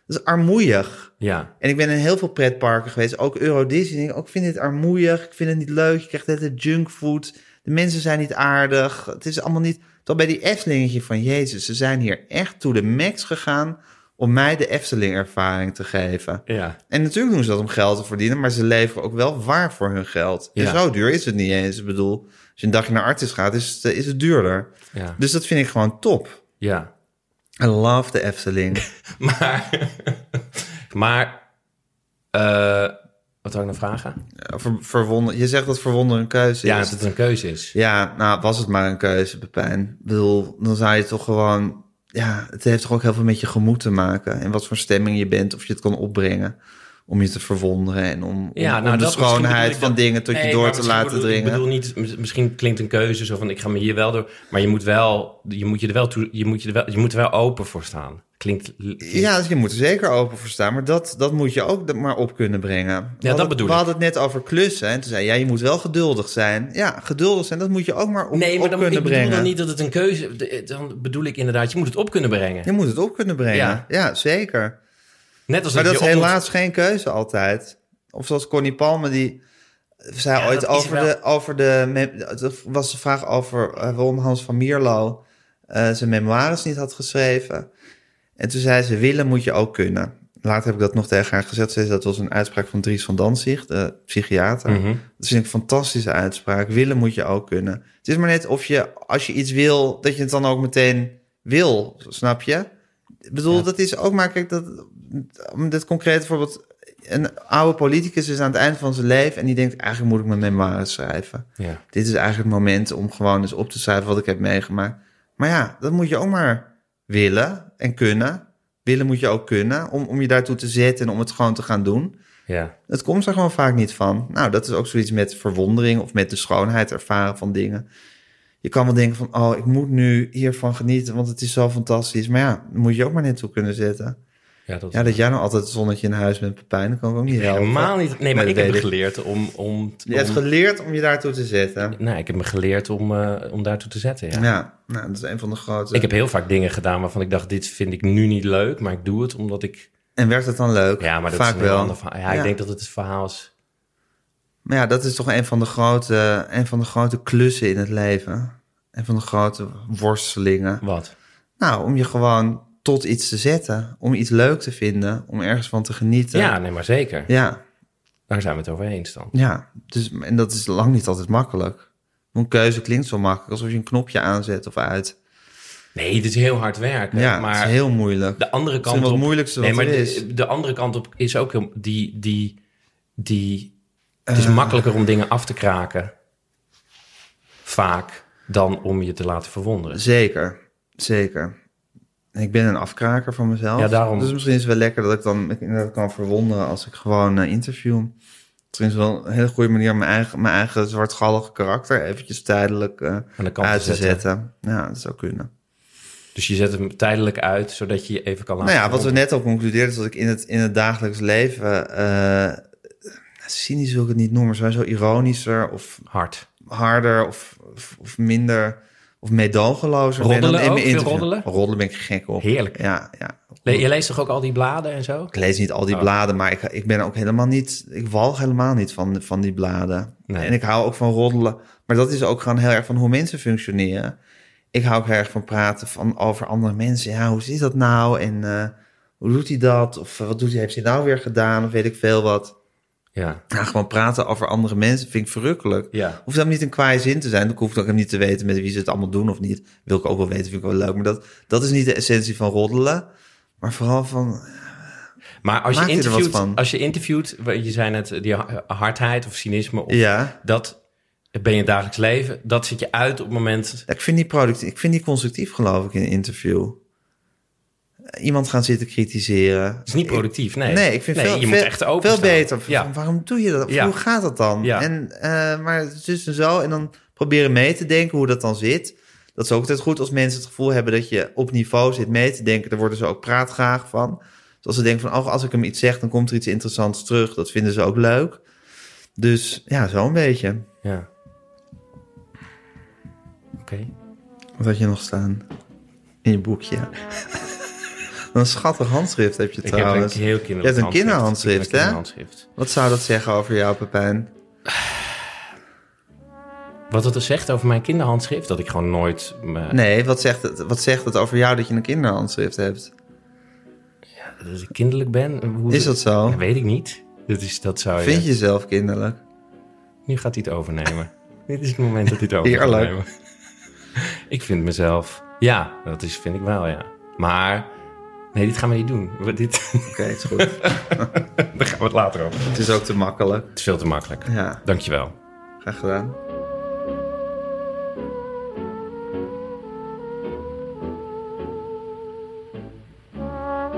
[SPEAKER 2] dat is armoeig.
[SPEAKER 1] Ja,
[SPEAKER 2] En ik ben in heel veel pretparken geweest, ook Euro Disney. Ik denk, ook, ik vind dit armoeig, ik vind het niet leuk. Je krijgt de hele tijd junkfood. De mensen zijn niet aardig. Het is allemaal niet... Toch bij die Eftelingetje van Jezus, ze zijn hier echt to de max gegaan om mij de Efteling-ervaring te geven.
[SPEAKER 1] ja.
[SPEAKER 2] En natuurlijk doen ze dat om geld te verdienen, maar ze leveren ook wel waar voor hun geld. En
[SPEAKER 1] Ja.
[SPEAKER 2] zo duur is het niet eens. Ik bedoel, als je een dagje naar Artis gaat, is het, is het duurder.
[SPEAKER 1] Ja,
[SPEAKER 2] Dus dat vind ik gewoon top.
[SPEAKER 1] ja.
[SPEAKER 2] I love de Efteling.
[SPEAKER 1] Maar, maar uh, wat zou ik nou vragen?
[SPEAKER 2] Ver, verwonder, je zegt dat verwonderen een keuze
[SPEAKER 1] Ja,
[SPEAKER 2] is.
[SPEAKER 1] dat het een keuze is.
[SPEAKER 2] Ja, nou was het maar een keuze, Pepijn. Ik bedoel, dan zou je toch gewoon... Ja, het heeft toch ook heel veel met je gemoed te maken. En wat voor stemming je bent, of je het kan opbrengen. Om je te verwonderen en om, om-
[SPEAKER 1] Ja,
[SPEAKER 2] om
[SPEAKER 1] nou,
[SPEAKER 2] de schoonheid van
[SPEAKER 1] dat-
[SPEAKER 2] dingen tot
[SPEAKER 1] Nee,
[SPEAKER 2] je door te laten
[SPEAKER 1] bedoel-
[SPEAKER 2] dringen.
[SPEAKER 1] Ik bedoel niet, mis- misschien klinkt een keuze zo van ik ga me hier wel door, maar je moet wel, je moet je er wel, toe, je moet je er wel, je moet er wel open voor staan. Klinkt, klinkt-
[SPEAKER 2] Ja, dus je moet er zeker open voor staan. Maar dat, dat moet je ook maar op kunnen brengen. We
[SPEAKER 1] dat
[SPEAKER 2] hadden-
[SPEAKER 1] bedoel
[SPEAKER 2] We
[SPEAKER 1] ik.
[SPEAKER 2] hadden het net over klussen. En toen zei ja, je moet wel geduldig zijn. Ja, geduldig zijn, dat moet je ook maar op,
[SPEAKER 1] nee, maar
[SPEAKER 2] op
[SPEAKER 1] dan,
[SPEAKER 2] kunnen
[SPEAKER 1] ik bedoel
[SPEAKER 2] brengen.
[SPEAKER 1] dan niet dat het een keuze, dan bedoel ik inderdaad, je moet het op kunnen brengen.
[SPEAKER 2] Je moet het op kunnen brengen.
[SPEAKER 1] Ja.
[SPEAKER 2] Ja, zeker.
[SPEAKER 1] Net als
[SPEAKER 2] Maar dat is
[SPEAKER 1] moet-
[SPEAKER 2] helaas geen keuze altijd. Of zoals Connie Palme, die zei
[SPEAKER 1] Ja,
[SPEAKER 2] ooit over
[SPEAKER 1] wel-
[SPEAKER 2] de, over de... Dat was de vraag over eh, waarom Hans van Mierlo eh, zijn memoires niet had geschreven. En toen zei ze, willen moet je ook kunnen. Later heb ik dat nog tegen haar gezegd. Ze zei, dat was een uitspraak van Dries van Danzig, de psychiater.
[SPEAKER 1] Mhm.
[SPEAKER 2] Dat vind ik een fantastische uitspraak. Willen moet je ook kunnen. Het is maar net of je, als je iets wil, dat je het dan ook meteen wil. Snap je? Ik bedoel,
[SPEAKER 1] Ja.
[SPEAKER 2] dat is ook maar, kijk, dat, om dit concreet voorbeeld. Een oude politicus is aan het eind van zijn leven en die denkt, eigenlijk moet ik mijn memoires schrijven.
[SPEAKER 1] Ja.
[SPEAKER 2] Dit is eigenlijk het moment om gewoon eens op te schrijven wat ik heb meegemaakt. Maar ja, dat moet je ook maar willen en kunnen. Willen moet je ook kunnen om, om je daartoe te zetten en om het gewoon te gaan doen.
[SPEAKER 1] ja.
[SPEAKER 2] Het komt er gewoon vaak niet van. Nou, dat is ook zoiets met verwondering of met de schoonheid ervaren van dingen. Je kan wel denken van, oh, ik moet nu hiervan genieten, want het is zo fantastisch. Maar ja, dan moet je ook maar net toe kunnen zetten.
[SPEAKER 1] Ja, dat,
[SPEAKER 2] Ja, dat jij nou altijd het zonnetje in huis bent, Pepijn, dat kan ik ook niet helpen.
[SPEAKER 1] helemaal niet. Nee, maar ik heb geleerd om, om,
[SPEAKER 2] Je hebt geleerd om je daartoe te zetten.
[SPEAKER 1] nee, ik heb me geleerd om, eh, om daartoe te zetten. Ja.
[SPEAKER 2] Ja, nou, dat is een van de grote...
[SPEAKER 1] Ik heb heel vaak dingen gedaan waarvan ik dacht, dit vind ik nu niet leuk, maar ik doe het omdat ik...
[SPEAKER 2] En werkt het dan leuk?
[SPEAKER 1] Ja, maar dat
[SPEAKER 2] Vaak
[SPEAKER 1] is
[SPEAKER 2] wel.
[SPEAKER 1] ander verhaal. Ja,
[SPEAKER 2] Ja.
[SPEAKER 1] ik denk dat het het verhaal is.
[SPEAKER 2] Maar ja, dat is toch een van de grote, een van de grote klussen in het leven. Een van de grote worstelingen.
[SPEAKER 1] Wat?
[SPEAKER 2] Nou, om je gewoon tot iets te zetten. Om iets leuk te vinden. Om ergens van te genieten.
[SPEAKER 1] Ja, nee, maar zeker.
[SPEAKER 2] Ja,
[SPEAKER 1] Daar zijn we het over eens dan.
[SPEAKER 2] ja. Dus, en dat is lang niet altijd makkelijk. Een keuze klinkt zo makkelijk. Alsof je een knopje aanzet of uit.
[SPEAKER 1] Nee, het is heel hard werken.
[SPEAKER 2] Ja,
[SPEAKER 1] maar
[SPEAKER 2] het is heel moeilijk.
[SPEAKER 1] de andere
[SPEAKER 2] Het is
[SPEAKER 1] kant
[SPEAKER 2] wat
[SPEAKER 1] op...
[SPEAKER 2] moeilijkste
[SPEAKER 1] nee,
[SPEAKER 2] wat
[SPEAKER 1] maar de,
[SPEAKER 2] is.
[SPEAKER 1] de andere kant op is ook heel- die... die, die het is
[SPEAKER 2] Eh.
[SPEAKER 1] makkelijker om dingen af te kraken. Vaak. Dan om je te laten verwonderen.
[SPEAKER 2] Zeker, zeker. Ik ben een afkraker van mezelf.
[SPEAKER 1] Ja, daarom.
[SPEAKER 2] Dus misschien is het wel lekker dat ik dan inderdaad kan verwonderen als ik gewoon eh, interview. Misschien is het wel een hele goede manier om mijn eigen, mijn eigen zwartgallige karakter eventjes tijdelijk eh,
[SPEAKER 1] Aan de kant
[SPEAKER 2] uit
[SPEAKER 1] te
[SPEAKER 2] te
[SPEAKER 1] zetten.
[SPEAKER 2] zetten. Ja, dat zou kunnen.
[SPEAKER 1] Dus je zet hem tijdelijk uit, zodat je je even kan laten
[SPEAKER 2] Nou ja, wat we net al concludeerden is dat ik in het, in het dagelijks leven... eh cynisch wil ik het niet noemen, maar zo ironischer of
[SPEAKER 1] Hard.
[SPEAKER 2] harder of, of, of minder... Of meedogenlozer ben
[SPEAKER 1] Roddelen
[SPEAKER 2] dan in
[SPEAKER 1] ook? Veel roddelen?
[SPEAKER 2] Roddelen ben ik gek op.
[SPEAKER 1] Heerlijk.
[SPEAKER 2] Ja, ja.
[SPEAKER 1] Le- je leest toch ook al die bladen en zo?
[SPEAKER 2] Ik lees niet al die
[SPEAKER 1] Oh.
[SPEAKER 2] bladen, maar ik, ik ben ook helemaal niet... Ik walg helemaal niet van, van die bladen.
[SPEAKER 1] Nee.
[SPEAKER 2] En ik hou ook van roddelen. Maar dat is ook gewoon heel erg van hoe mensen functioneren. Ik hou ook heel erg van praten van over andere mensen. Ja, hoe zit dat nou? En eh, hoe doet hij dat? Of wat doet hij, heeft hij nou weer gedaan? Of weet ik veel wat.
[SPEAKER 1] Ja.
[SPEAKER 2] Nou, gewoon praten over andere mensen vind ik verrukkelijk.
[SPEAKER 1] Ja.
[SPEAKER 2] Hoeft dan niet een kwaaie zin te zijn. Dan hoef ik ook niet te weten met wie ze het allemaal doen of niet. Wil ik ook wel weten, vind ik wel leuk. Maar dat, dat is niet de essentie van roddelen. Maar vooral van,
[SPEAKER 1] Maar als je,
[SPEAKER 2] er
[SPEAKER 1] interviewt, als je interviewt, je zei net die hardheid of cynisme, of
[SPEAKER 2] ja.
[SPEAKER 1] dat ben je het dagelijks leven, dat zit je uit op het moment.
[SPEAKER 2] Ja, Ik vind die productief, ik vind die constructief geloof ik in een interview. Iemand gaan zitten kritiseren.
[SPEAKER 1] Het is niet productief, nee.
[SPEAKER 2] Nee, ik vind
[SPEAKER 1] nee,
[SPEAKER 2] veel,
[SPEAKER 1] je
[SPEAKER 2] veel,
[SPEAKER 1] moet echt open
[SPEAKER 2] veel beter.
[SPEAKER 1] Ja.
[SPEAKER 2] Van, Waarom doe je dat?
[SPEAKER 1] Ja.
[SPEAKER 2] Hoe gaat dat dan?
[SPEAKER 1] Ja.
[SPEAKER 2] En, eh, maar het is dus en zo. En dan proberen mee te denken hoe dat dan zit. Dat is ook altijd goed als mensen het gevoel hebben dat je op niveau zit mee te denken. Daar worden ze ook praatgraag van. Dus als ze denken van, oh, als ik hem iets zeg, dan komt er iets interessants terug. Dat vinden ze ook leuk. Dus ja, zo'n beetje.
[SPEAKER 1] Ja. Oké.
[SPEAKER 2] Wat had je nog staan? In je boekje. Een schattig handschrift heb je
[SPEAKER 1] Ik heb
[SPEAKER 2] trouwens.
[SPEAKER 1] een heel kinderlijk
[SPEAKER 2] Je hebt een
[SPEAKER 1] handschrift.
[SPEAKER 2] kinderhandschrift,
[SPEAKER 1] een
[SPEAKER 2] hè?
[SPEAKER 1] kinderhandschrift.
[SPEAKER 2] Wat zou dat zeggen over jou, Pepijn?
[SPEAKER 1] Wat het er zegt over mijn kinderhandschrift, dat ik gewoon nooit... me-
[SPEAKER 2] Nee, wat zegt, het, wat zegt het over jou dat je een kinderhandschrift hebt?
[SPEAKER 1] dat ik kinderlijk ben. Hoe
[SPEAKER 2] Is dat zo?
[SPEAKER 1] Dat weet ik niet. Dat, is, dat zou je...
[SPEAKER 2] Vind je jezelf kinderlijk?
[SPEAKER 1] Nu gaat hij het overnemen. Dit is het moment dat hij het over gaat
[SPEAKER 2] Heerlijk.
[SPEAKER 1] ik vind mezelf... Ja, dat is, vind ik wel, ja. Maar... Nee, dit gaan we niet doen. Dit,
[SPEAKER 2] Oké, het is goed.
[SPEAKER 1] daar gaan we het later over.
[SPEAKER 2] het is ook te makkelijk.
[SPEAKER 1] Het is veel te makkelijk.
[SPEAKER 2] Ja,
[SPEAKER 1] Dankjewel.
[SPEAKER 2] graag gedaan.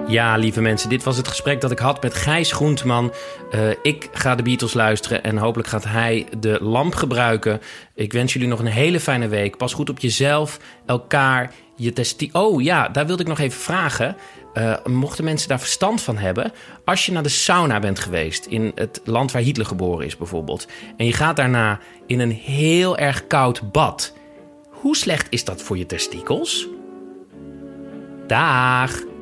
[SPEAKER 1] Ja, lieve mensen, dit was het gesprek dat ik had met Gijs Groenteman. Eh, ik ga de Beatles luisteren en hopelijk gaat hij de lamp gebruiken. Ik wens jullie nog een hele fijne week. Pas goed op jezelf, elkaar, je testi... Oh ja, daar wilde ik nog even vragen. Eh, mochten mensen daar verstand van hebben... als je naar de sauna bent geweest... in het land waar Hitler geboren is bijvoorbeeld... en je gaat daarna in een heel erg koud bad... hoe slecht is dat voor je testikels? Daag!